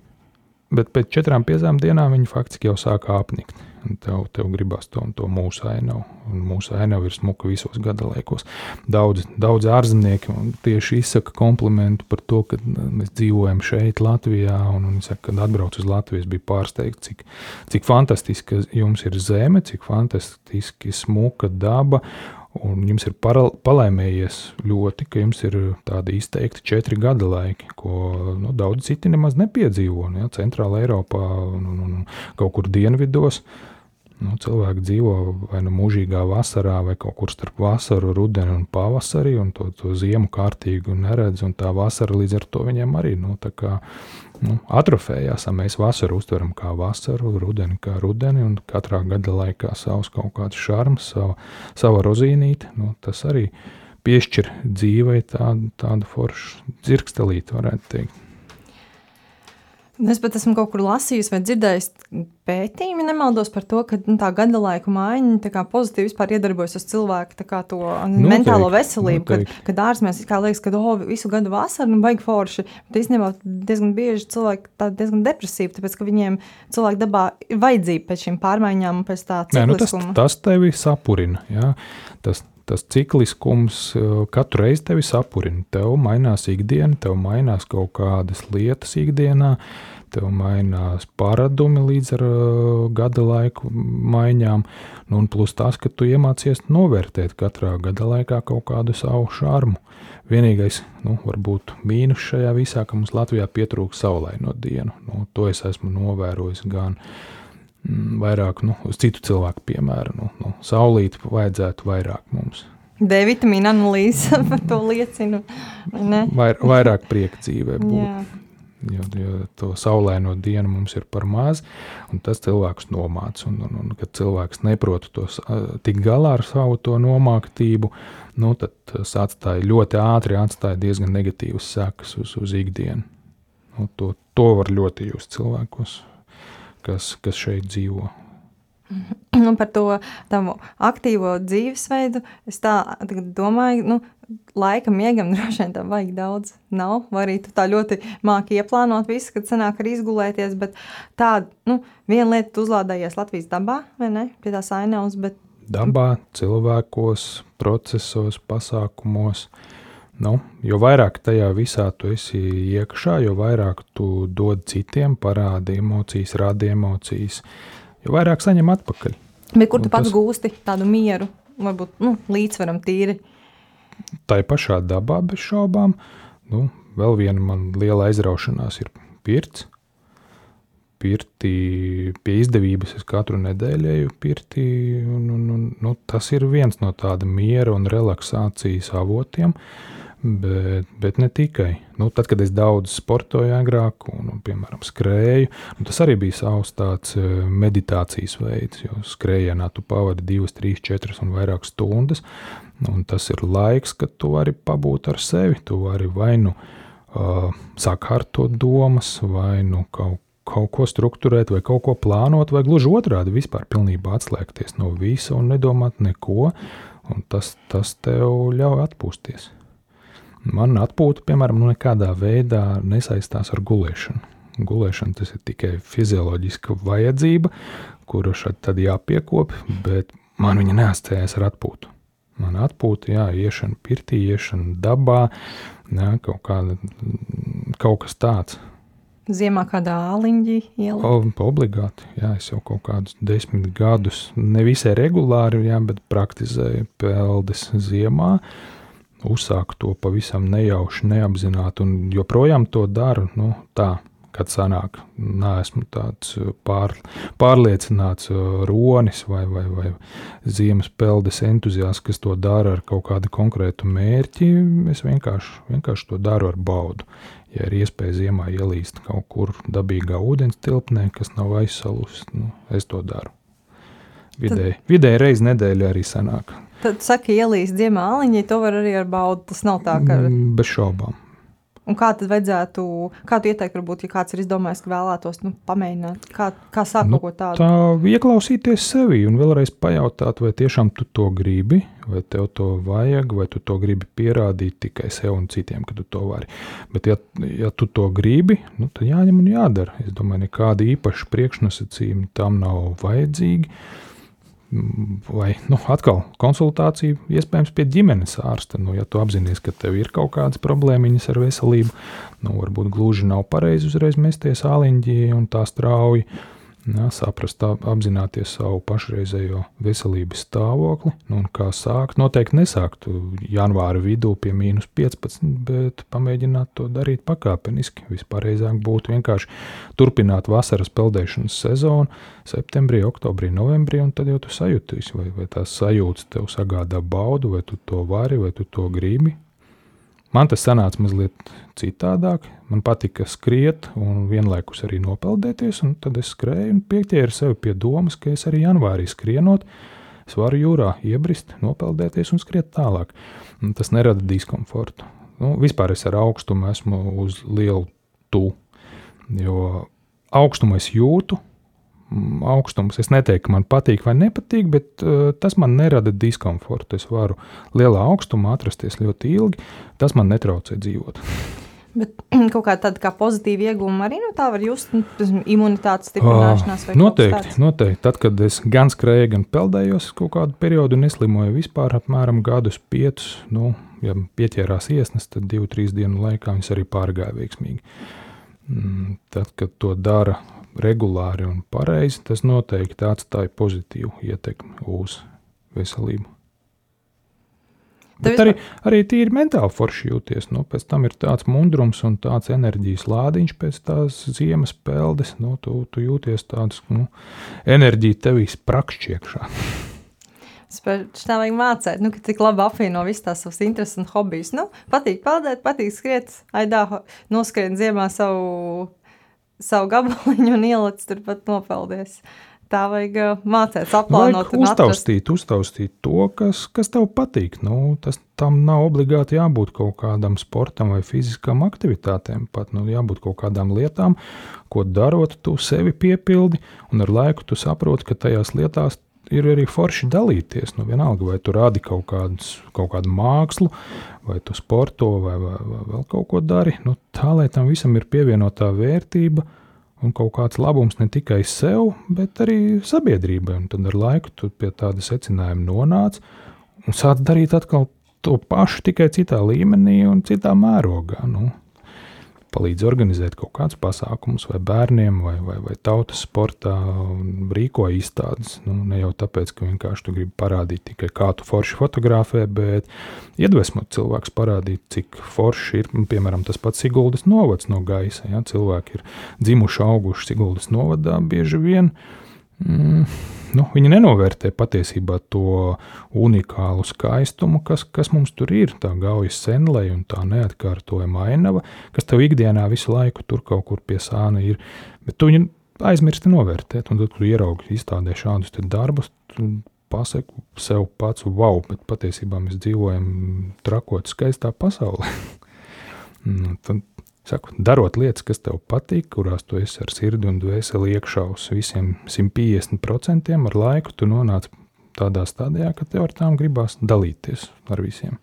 bet pēc četrām, piecām dienām viņi faktiski jau sāk apnikt. Tev, tev gribās to, to mūsu ainavu. Un mūsu ainava ir smuka visos gadalaikos. Daudz, daudz ārzemnieki tieši izsaka komplimentu par to, ka mēs dzīvojam šeit, Latvijā. Un, un saka, kad atbraucu uz Latviju, bija pārsteigts, cik, cik fantastiski jums ir zeme, cik fantastiski smuka daba. Un jums ir palaimējies ļoti, ka jums ir tādi izteikti četri gada laiki, ko nu, daudz citi nemaz nepiedzīvo. Ja? Centrāla Eiropā un, un, un kaut kur dienvidos. Uh, Nu, cilvēki dzīvo vai nu mūžīgā vasarā, vai kaut kur starp vasaru, rudeni un pavasari, un to, to ziemu kārtīgi neredz. Un tā vasara līdz ar to viņiem arī nu, kā, nu, atrofējās. Mēs vasaru uztveram kā vasaru, rudeni kā rudeni, un katrā gada laikā savs kaut kāds šarms, sava, sava rozīnīte. Nu, tas arī piešķir dzīvei tādu, tādu foršu dzirkstelīti, varētu teikt. Es pat esmu kaut kur lasījis vai dzirdējis pētījumi, nemaldos par to, ka nu, tā gada laika maiņa pozitīvi iedarbojas uz cilvēku to noteikti, mentālo veselību. Noteikti. Kad, kad ārzemēs liekas, ka oh, visu gadu vasarā nu, baigi forši, bet īstenībā diezgan bieži cilvēki ir diezgan depresīvi, tāpēc ka viņiem cilvēku dabā ir vajadzība pēc šīm pārmaiņām un pēc tā cikliskuma. Nē, nu, tas, tas tevi sapurina. Ja? Tas, tas cikliskums eh, katru reizi tevi sapurina. Tev mainās ikdiena, tev mainās kaut kādas lietas ikdienā, tev mainās paradumi līdz ar uh, gada laiku maiņām. Nu, un plus tas, ka tu iemācies novērtēt katrā gada laikā kaut kādu savu šarmu. Vienīgais, nu, varbūt mīnus šajā visā, ka mums Latvijā pietrūkst saulaino dienu. Nu, to es esmu novērojis gan Mm, vairāk nu, uz citu cilvēku piemēru. Nu, nu, saulīt vajadzētu vairāk mums. D vitamīna analīze par to liecina. Vair, vairāk prieka dzīvē. Būt. Jā. jo, jo to saulaino dienu mums ir par maz, un tas cilvēks nomāca. Un, un, un, kad cilvēks neprot to tik galā ar savu nomāktību, nu, tad tas atstāja ļoti ātri atstāja diezgan negatīvas sekas uz, uz ikdienu. Nu, to, to var ļoti just cilvēkos, kas, kas šeit dzīvo. Nu, par to tavu aktīvo dzīvesveidu es tā domāju, nu, laika miegam droši vien tam vajag daudz. Nav, arī tu tā ļoti māki ieplānot visu, kad sanāk arī izgulēties, bet tā, nu, viena lieta tu uzlādējies Latvijas dabā, vai ne, pie tās ainavas, bet... Dabā, cilvēkos, procesos, pasākumos. Nu, jo vairāk tajā visā tu esi iekšā, jo vairāk tu dod citiem, parādi emocijas, rādi emocijas, jo vairāk saņem atpakaļ. Bet kur tu pats tas... gūsti tādu mieru, varbūt nu, līdzsvaram tīri? Tā ir pašā dabā, bez šaubām. Nu, vēl viena man liela aizraušanās ir pirts. Pirti pie izdevības es katru nedēļu eju pirti. Un, un, un, nu, tas ir viens no tāda miera un relaksācijas avotiem. Uh, Bet, bet ne tikai. Nu, tad, kad es daudz sportoju agrāk, un, un piemēram, skrēju, tas arī bija savs tāds e, meditācijas veids. Jo skrējienā tu pavadi 2, 3, 4 un vairāk stundas. Un tas ir laiks, kad tu vari pabūt ar sevi. Tu vari vai nu uh, sakārtot domas, vai nu kaut kaut ko struktūrēt, vai kaut ko plānot, vai gluži otrādi - vispār pilnībā atslēgties no visa un nedomāt neko. Un tas, tas tev ļauj atpūsties. Man atpūta, piemēram, nu nekādā veidā nesaistās ar gulēšanu. Gulēšana tas ir tikai fizioloģiska vajadzība, kuru šeit tad jāpiekopja, bet man viņa neasociējas ar atpūtu. Man atpūta, jā, iešana pirtī, iešana dabā, jā, kaut, kāda, kaut kas tāds. Ziemā kādā āliņģī ielikt? Obligāti, jā, es jau kaut kādus desmit gadus, nevisai regulāri, jā, bet praktizēju peldes ziemā. Uh, uzsāku to pavisam nejauši, neapzināti, un joprojām to daru. Nu, tā, kad sanāk, neesmu tāds uh, pār, pārliecināts uh, ronis vai, vai, vai ziemas peldes entuziasts, kas to dara ar kaut kādu konkrētu mērķi. Es vienkārši, vienkārši to daru ar baudu. Ja ir iespēja ziemā ielīst kaut kur dabīgā ūdens tilpnē, kas nav aizsalusi, nu, es to daru. Vidēji, vidēji reizi nedēļā arī sanāk. Tad saka, ielīst ziemā aliņā, to var arī ar baudu. Tas nav tā, ka. Mm, bez šaubām. Un kā tad vajadzētu, kā tu ieteiktu, varbūt, ja kāds ir izdomājis, ka vēlētos nu, pamēģināt, kā, kā sākt nu, kaut ko tādu? Tā ieklausīties sevi un vēlreiz pajautāt, vai tiešām tu to gribi, vai tev to vajag, vai tu to gribi pierādīt tikai sev un citiem, ka tu to vari. Bet, ja, ja tu to gribi, nu, tad jāņem un jādara. Es domāju, nekādi īpaši priekšnosacījumi tam nav vajadzīgi. Uh, vai nu, atkal konsultācija, iespējams, pie ģimenes ārsta. Nu, ja tu apzinājies, ka tev ir kaut kādas problēmas ar veselību, nu, varbūt gluži nav pareizi uzreiz mesties āliņģī un tā strauji Ja, saprast, apzināties savu pašreizējo veselības stāvokli, nu, un kā sākt. Noteikti nesākt janvāra vidū pie mīnus 15, bet pamēģināt to darīt pakāpeniski. Vispārējāk būtu vienkārši turpināt vasaras peldēšanas sezonu septembrī, oktobrī, novembrī, un tad jau tu sajūtīsi, vai, vai tās sajūtas tev sagādā baudu, vai tu to vari, vai tu to gribi. Man tas sanāca mazliet citādāk. Man patika skriet un vienlaikus arī nopeldēties. Tad es skrēju un pieķēru sevi pie domas, ka es arī janvārī skrienot, es varu jūrā iebrist, nopeldēties un skriet tālāk. Un tas nerada diskomfortu. Nu, vispār es ar augstumu esmu uz lielu tu, jo augstumu es jūtu, Augstums. Es neteiktu, ka man patīk vai nepatīk, bet uh, tas man nerada diskomfortu. Es varu lielā augstumā atrasties ļoti ilgi. Tas man netraucē dzīvot. Bet kaut kā tāda kā pozitīva iegūma arī no tā var just nu, imunitātes stiprināšanās. Uh, noteikti, noteikti. Tad, kad es gan skrēju, gan peldējos kaut kādu periodu, neslimoju vispār apmēram gadus, piecus. Nu, ja pieķērās iesnas, tad divu, trīs dienu laikā viņas arī pārgāja veiksmīgi. Mm, tad, kad to dara regulāri un pareizi, tas noteikti atstāja pozitīvu ietekmi uz veselību. Bet arī, arī tīri mentāli forši jūties. Nu, pēc tam ir tāds mundrums un tāds enerģijas lādiņš pēc tās ziemas peldes. Nu, tu, tu jūties tāds nu, enerģija tevī sprakšķi iekšā. Tā vajag mācīt, nu, tik labi apvieno visas tās savas intereses un hobijas. Nu, patīk peldēt, patīk skriet, aidā noskrien ziemā savu, savu gabaliņu un ieliec turpat nopeldies. Tā vajag uh, mācīt, aplānot. Vajag uztaustīt, uztaustīt to, kas, kas tev patīk. Nu, tas tam nav obligāti jābūt kaut kādam sportam vai fiziskām aktivitātēm. Pat nu, jābūt kaut kādām lietām, ko darot, tu sevi piepildi, un ar laiku tu saproti, ka tajās lietās ir arī forši dalīties. Nu, vienalga, vai tu rādi kaut, kādus, kaut kādu mākslu, vai tu sporto, vai, vai, vai vēl kaut ko dari. Nu, tā lai tam visam ir pievienotā vērtība un kaut kāds labums ne tikai sev, bet arī sabiedrībai. Un tad ar laiku tu pie tāda secinājuma nonāc un sāc darīt atkal to pašu, tikai citā līmenī un citā mērogā. Nu, palīdz organizēt kaut kādus pasākumus, vai bērniem, vai, vai, vai tautas sportā, rīko izstādes. Nu, ne jau tāpēc, ka vienkārši tu gribi parādīt tikai kā tu forši fotografē, bet iedvesmot cilvēkus parādīt, cik forši ir, piemēram, tas pats Siguldas novads no gaisa. Ja? Cilvēki ir dzimuši, auguši Siguldas novadā bieži vien. Mm, nu, viņi nenovērtē patiesībā to unikālu skaistumu, kas, kas mums tur ir. Tā gaujas senlei un tā neatkārtojama ainava, kas tev ikdienā visu laiku tur kaut kur pie sāna ir. Bet tu viņu aizmirsti novērtēt, un tad, kad ieraugi izstādē šādus darbus, pasaku sev pats, wow, bet patiesībā mēs dzīvojam trakot skaistā pasaulē. nu, tad Saku, darot lietas, kas tev patīk, kurās tu esi ar sirdi un dvēseli iekšā uz visiem 150%, ar laiku tu nonāc tādā stadijā, ka tev ar tām gribās dalīties ar visiem.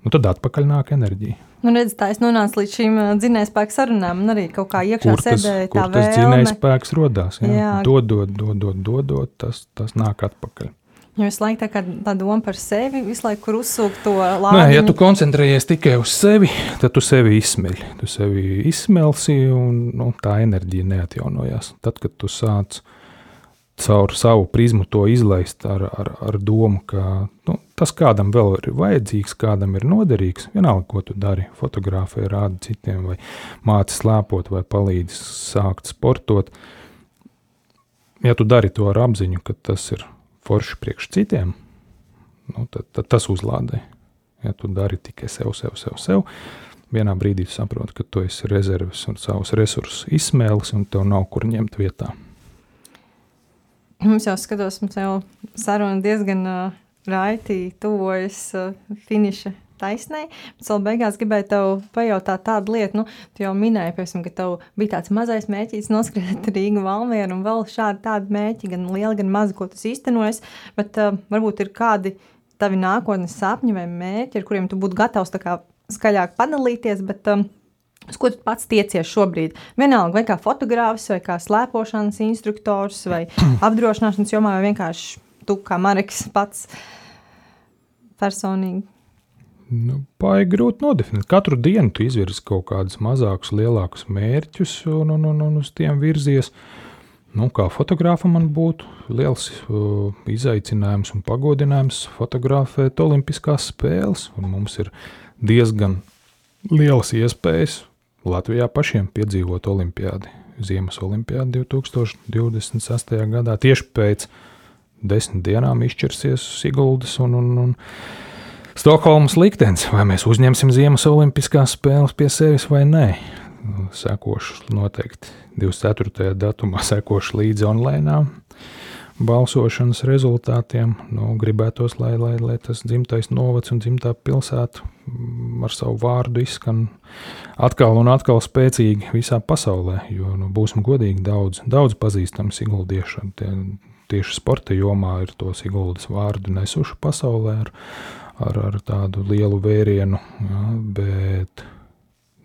Nu, tad atpakaļ nāk enerģija. Nu, redz, tā es nonācu līdz šīm dzinējspēku sarunām, un arī kaut kā iekšā kur tas, sēdēja vēlme. Tas dzinējspēks rodās, jā. jā. Dodot, dodot, dodot, tas, tas nāk atpakaļ. Jo visu laiku tā, tā doma par sevi, visu laiku uzsūkt to lādiņu. Nē, ja tu koncentrējies tikai uz sevi, tad tu sevi izsmeļ. Tu sevi izsmelsi un nu, tā enerģija neatjaunojās. Tad, kad tu sāc caur savu prizmu to izlaist ar, ar, ar domu, ka nu, tas kādam vēl ir vajadzīgs, kādam ir noderīgs, vienalga, ko tu dari, fotografē, rādi citiem, vai māci slēpot, vai palīdzi sākt sportot. Ja tu dari to ar apziņu, ka tas ir forši priekš citiem, nu, tad, tad tas uzlādē. Ja tu dari tikai sev, sev, sev, sev, vienā brīdī saproti, ka tu esi rezerves un savus resursus izsmēlis, un tev nav kur ņemt vietā. Mums jau skatos, mums jau saruna diezgan uh, raiti tuvojas uh, finiša taisnai. Bet vēl beigās gribēju tev pajautāt tādu lietu, nu, tu jau minēji, piemēram, ka tev bija tāds mazais mērķis noskriet Rīgu Valmieru un vēl šādi tādi mērķi, gan lieli, gan mazi, ko tas īstenojas, bet uh, varbūt ir kādi tavi nākotnes sapņi vai mērķi, ar kuriem tu būtu gatavs tā kā skaļāk padalīties, bet um, Uz ko tu pats tiecies šobrīd? Vienalga, vai kā fotogrāfs, vai kā slēpošanas instruktors, vai apdrošināšanas jomā, vai vienkārši tu kā Mareks pats personīgi. Nu, Baigi grūti nodefinēt. Katru dienu tu izvirzi kaut kādus mazākus, lielākus mērķus un, un, un, un uz tiem virzies. Nu, kā fotogrāfam man būtu liels uh, izaicinājums un pagodinājums fotografēt Olimpiskās spēles. Mums ir diezgan lielas iespējas Latvijā pašiem piedzīvot Olimpiādi. Ziemas Olimpiādi 2026. gadā tieši pēc desmit dienām izšķirsies Siguldas un, un, un Stokholmas liktenis, vai mēs uzņemsim Ziemas Olimpiskās spēles pie sevis vai nē. Sekošu noteikti 24. datumā, sekošu līdzi online balsošanas rezultātiem. Nu, gribētos, lai, lai, lai tas dzimtais novads un dzimtā pilsēta mm, ar savu vārdu izskan atkal un atkal spēcīgi visā pasaulē. Jo, nu, būsim godīgi, daudz, daudz pazīstami siguldieši. Tie, tieši sporta jomā ir tos iguldas vārdu nesuši pasaulē ar, ar, ar tādu lielu vērienu, ja, bet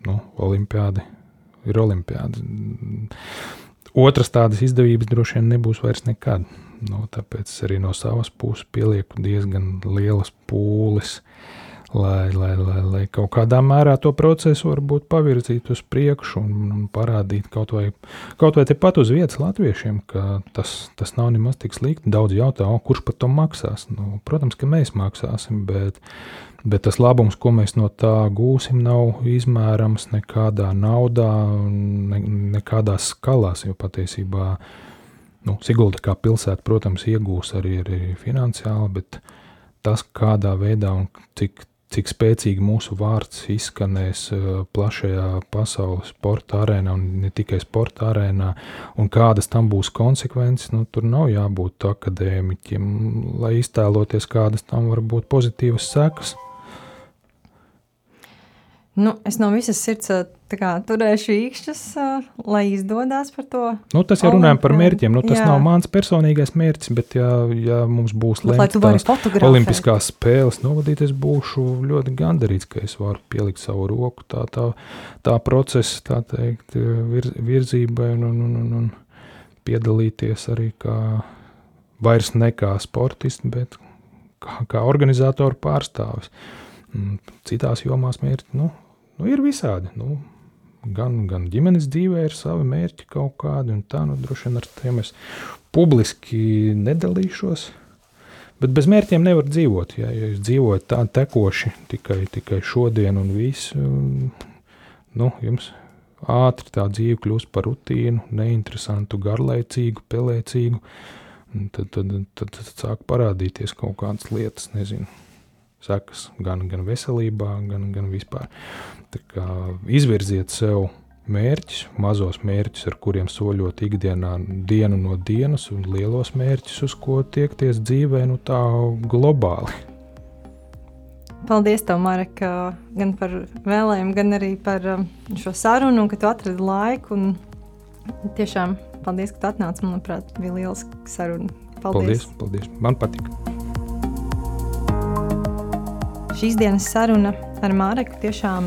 nu, olimpiādi ir olimpiādi. Otras tādas izdevības droši vien nebūs vairs nekad. Nu, tāpēc arī no savas puses pielieku diezgan lielas pūles uh, lai, lai, lai, lai kaut kādā mērā to procesu varbūt pavirzītu uz priekšu un, un parādīt kaut vai, kaut vai tepat uz vietas latviešiem, ka tas, tas nav nemaz tik slikti. Daudz jautā, o, kurš par to maksās. Nu, protams, ka mēs maksāsim, bet, bet tas labums, ko mēs no tā gūsim, nav izmērams nekādā naudā, ne, nekādās skalās, jo patiesībā nu, Sigulda kā pilsēta, protams, iegūs arī, arī finansiāli, bet tas, kādā veidā un cik, cik spēcīgi mūsu vārds izskanēs uh, plašajā pasaules sporta arēnā, un ne tikai sporta arēnā, un kādas tam būs konsekvences, nu, tur nav jābūt akadēmiķiem, lai iztēloties, kādas tam var būt pozitīvas sekas. Nu, es no visas sirds kā, turēšu īkšķus, lai izdodas par to. Nu, tas jau runājam par mērķiem. Nu, tas jā. nav mans personīgais mērķis, bet, ja, ja mums būs Olimpiskās spēles novadīt, es būšu ļoti gandarīts, ka es varu pielikt savu roku tā, tā, tā procesa, tā teikt, vir, virzībai un, un, un, un piedalīties arī kā vairs ne kā sportists, bet kā, kā organizatoru pārstāvis. Citās jomās mērķi, nu, nu, ir visādi. Nu, gan, gan ģimenes dzīvē ir savi mērķi kaut kādi, un tā, nu, droši vien ar tiem es publiski nedalīšos. Bet bez mērķiem nevar dzīvot. Ja, ja jūs dzīvojat tā tekoši tikai, tikai šodien un visu, nu, jums ātri tā dzīve kļūst par rutīnu, neinteresantu, garlaicīgu, pelēcīgu. Tad, tad, tad, tad sāk parādīties kaut kādas lietas, nezinu sekas gan, gan veselībā, gan, gan vispār. Izvirziet sev mērķus, mazos mērķus, ar kuriem soļot ikdienā, dienu no dienas, un lielos mērķus, uz ko tiekties dzīvē, nu tā globāli. Paldies, Marek, gan par vēlējumu, gan arī par um, šo sarunu, un ka tu atradi laiku. Tiešām paldies, ka tu atnāci. Manuprāt, bija lieliska saruna. Paldies. paldies, paldies. Man patika. Šīs dienas saruna ar Māreku tiešām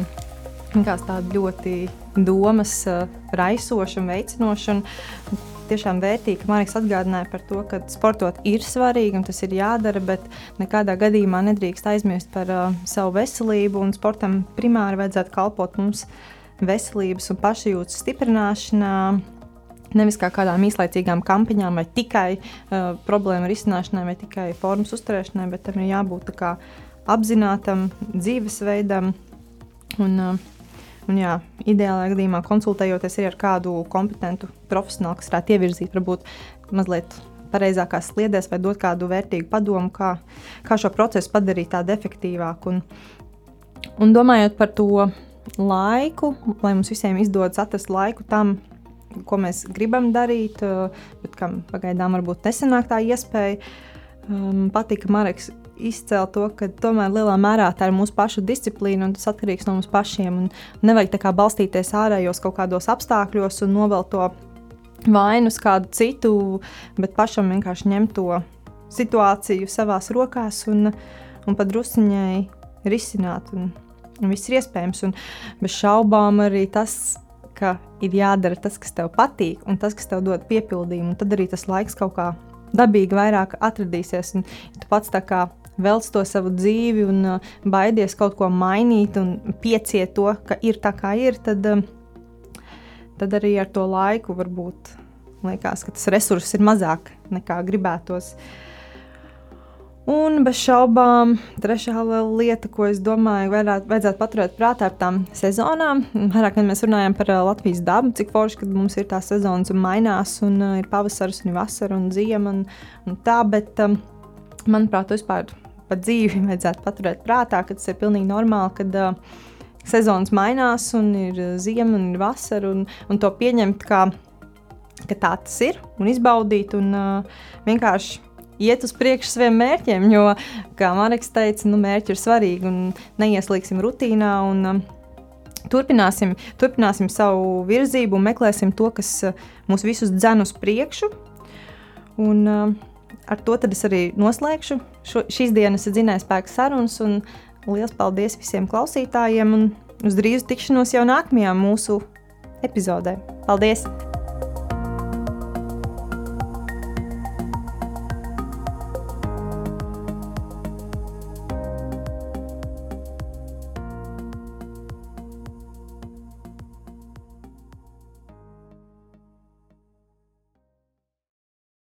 likās tāda ļoti domas uh, raisoša un veicinoša. Un tiešām vērtīgi, ka Marks atgādināja par to, ka sportot ir svarīgi un tas ir jādara, bet nekādā gadījumā nedrīkst aizmirst par uh, savu veselību. Sportam primāri vajadzētu kalpot mums veselības un pašjūtas stiprināšanā. Nevis kā kādām īslaicīgām kampaņām, vai tikai uh, problēmu risināšanai, vai tikai formas uzturēšanai, bet tam ir jābūt tā kā apzinātam dzīvesveidam. Un, uh, un jā, ideālā gadījumā konsultējoties ar kādu kompetentu profesionālu, kas varētu ievirzīt, varbūt mazliet pareizākās sliedēs, vai dot kādu vērtīgu padomu, kā, kā šo procesu padarīt tādu efektīvāku. Un, un domājot par to laiku, lai mums visiem izdodas atrast laiku tam, ko mēs gribam darīt, uh, bet kam pagaidām varbūt nesenāk tā iespēja. Um, patika Marks izcēlt to, ka tomēr lielā mērā tā ir mūsu pašu disciplīna un tas atkarīgs no mums pašiem. Nevajag tā kā balstīties ārējos kaut kādos apstākļos un novelt to vainu uz kādu citu, bet pašam vienkārši ņemt to situāciju savās rokās un, un padrusciņai risināt. Un, un viss ir iespējams. Un bez šaubām arī tas, ka ir jādara tas, kas tev patīk, un tas, kas tev dod piepildījumu. Tad arī tas laiks kaut kā dabīgi vairāk atradīsies. Un, ja tu pats tā kā velc to savu dzīvi un uh, baidies kaut ko mainīt un pieciet to, ka ir tā kā ir, tad, um, tad arī ar to laiku varbūt liekas, ka tas resurss ir mazāk nekā gribētos. Un bez šaubām, trešā lieta, ko es domāju, varētu, vajadzētu paturēt prātā par tām sezonām. Vairāk, kad mēs runājam par uh, Latvijas dabu, cik forši, kad mums ir tās sezonas un mainās, un uh, ir pavasaris, un vasara un ziema un, un tā, bet um, manuprāt, vispār pa dzīvi vajadzētu paturēt prātā, ka tas ir pilnīgi normāli, kad uh, sezonas mainās un ir ziema un ir vasara, un, un to pieņemt kā ka tā tas ir un izbaudīt un uh, vienkārši iet uz priekšu saviem mērķiem. Jo, kā Marks teica, nu, mērķi ir svarīgi un neieslīgsim rutīnā. Un, um, Turpināsim, turpināsim savu virzību un meklēsim to, kas uh, mūs visus dzen uz priekšu. Un, uh, ar to es arī noslēgšu šo, šīs dienas dzinēju spēku sarunas. Lielas paldies visiem klausītājiem un uz drīzu tikšanos jau nākamajā mūsu epizodē. Paldies!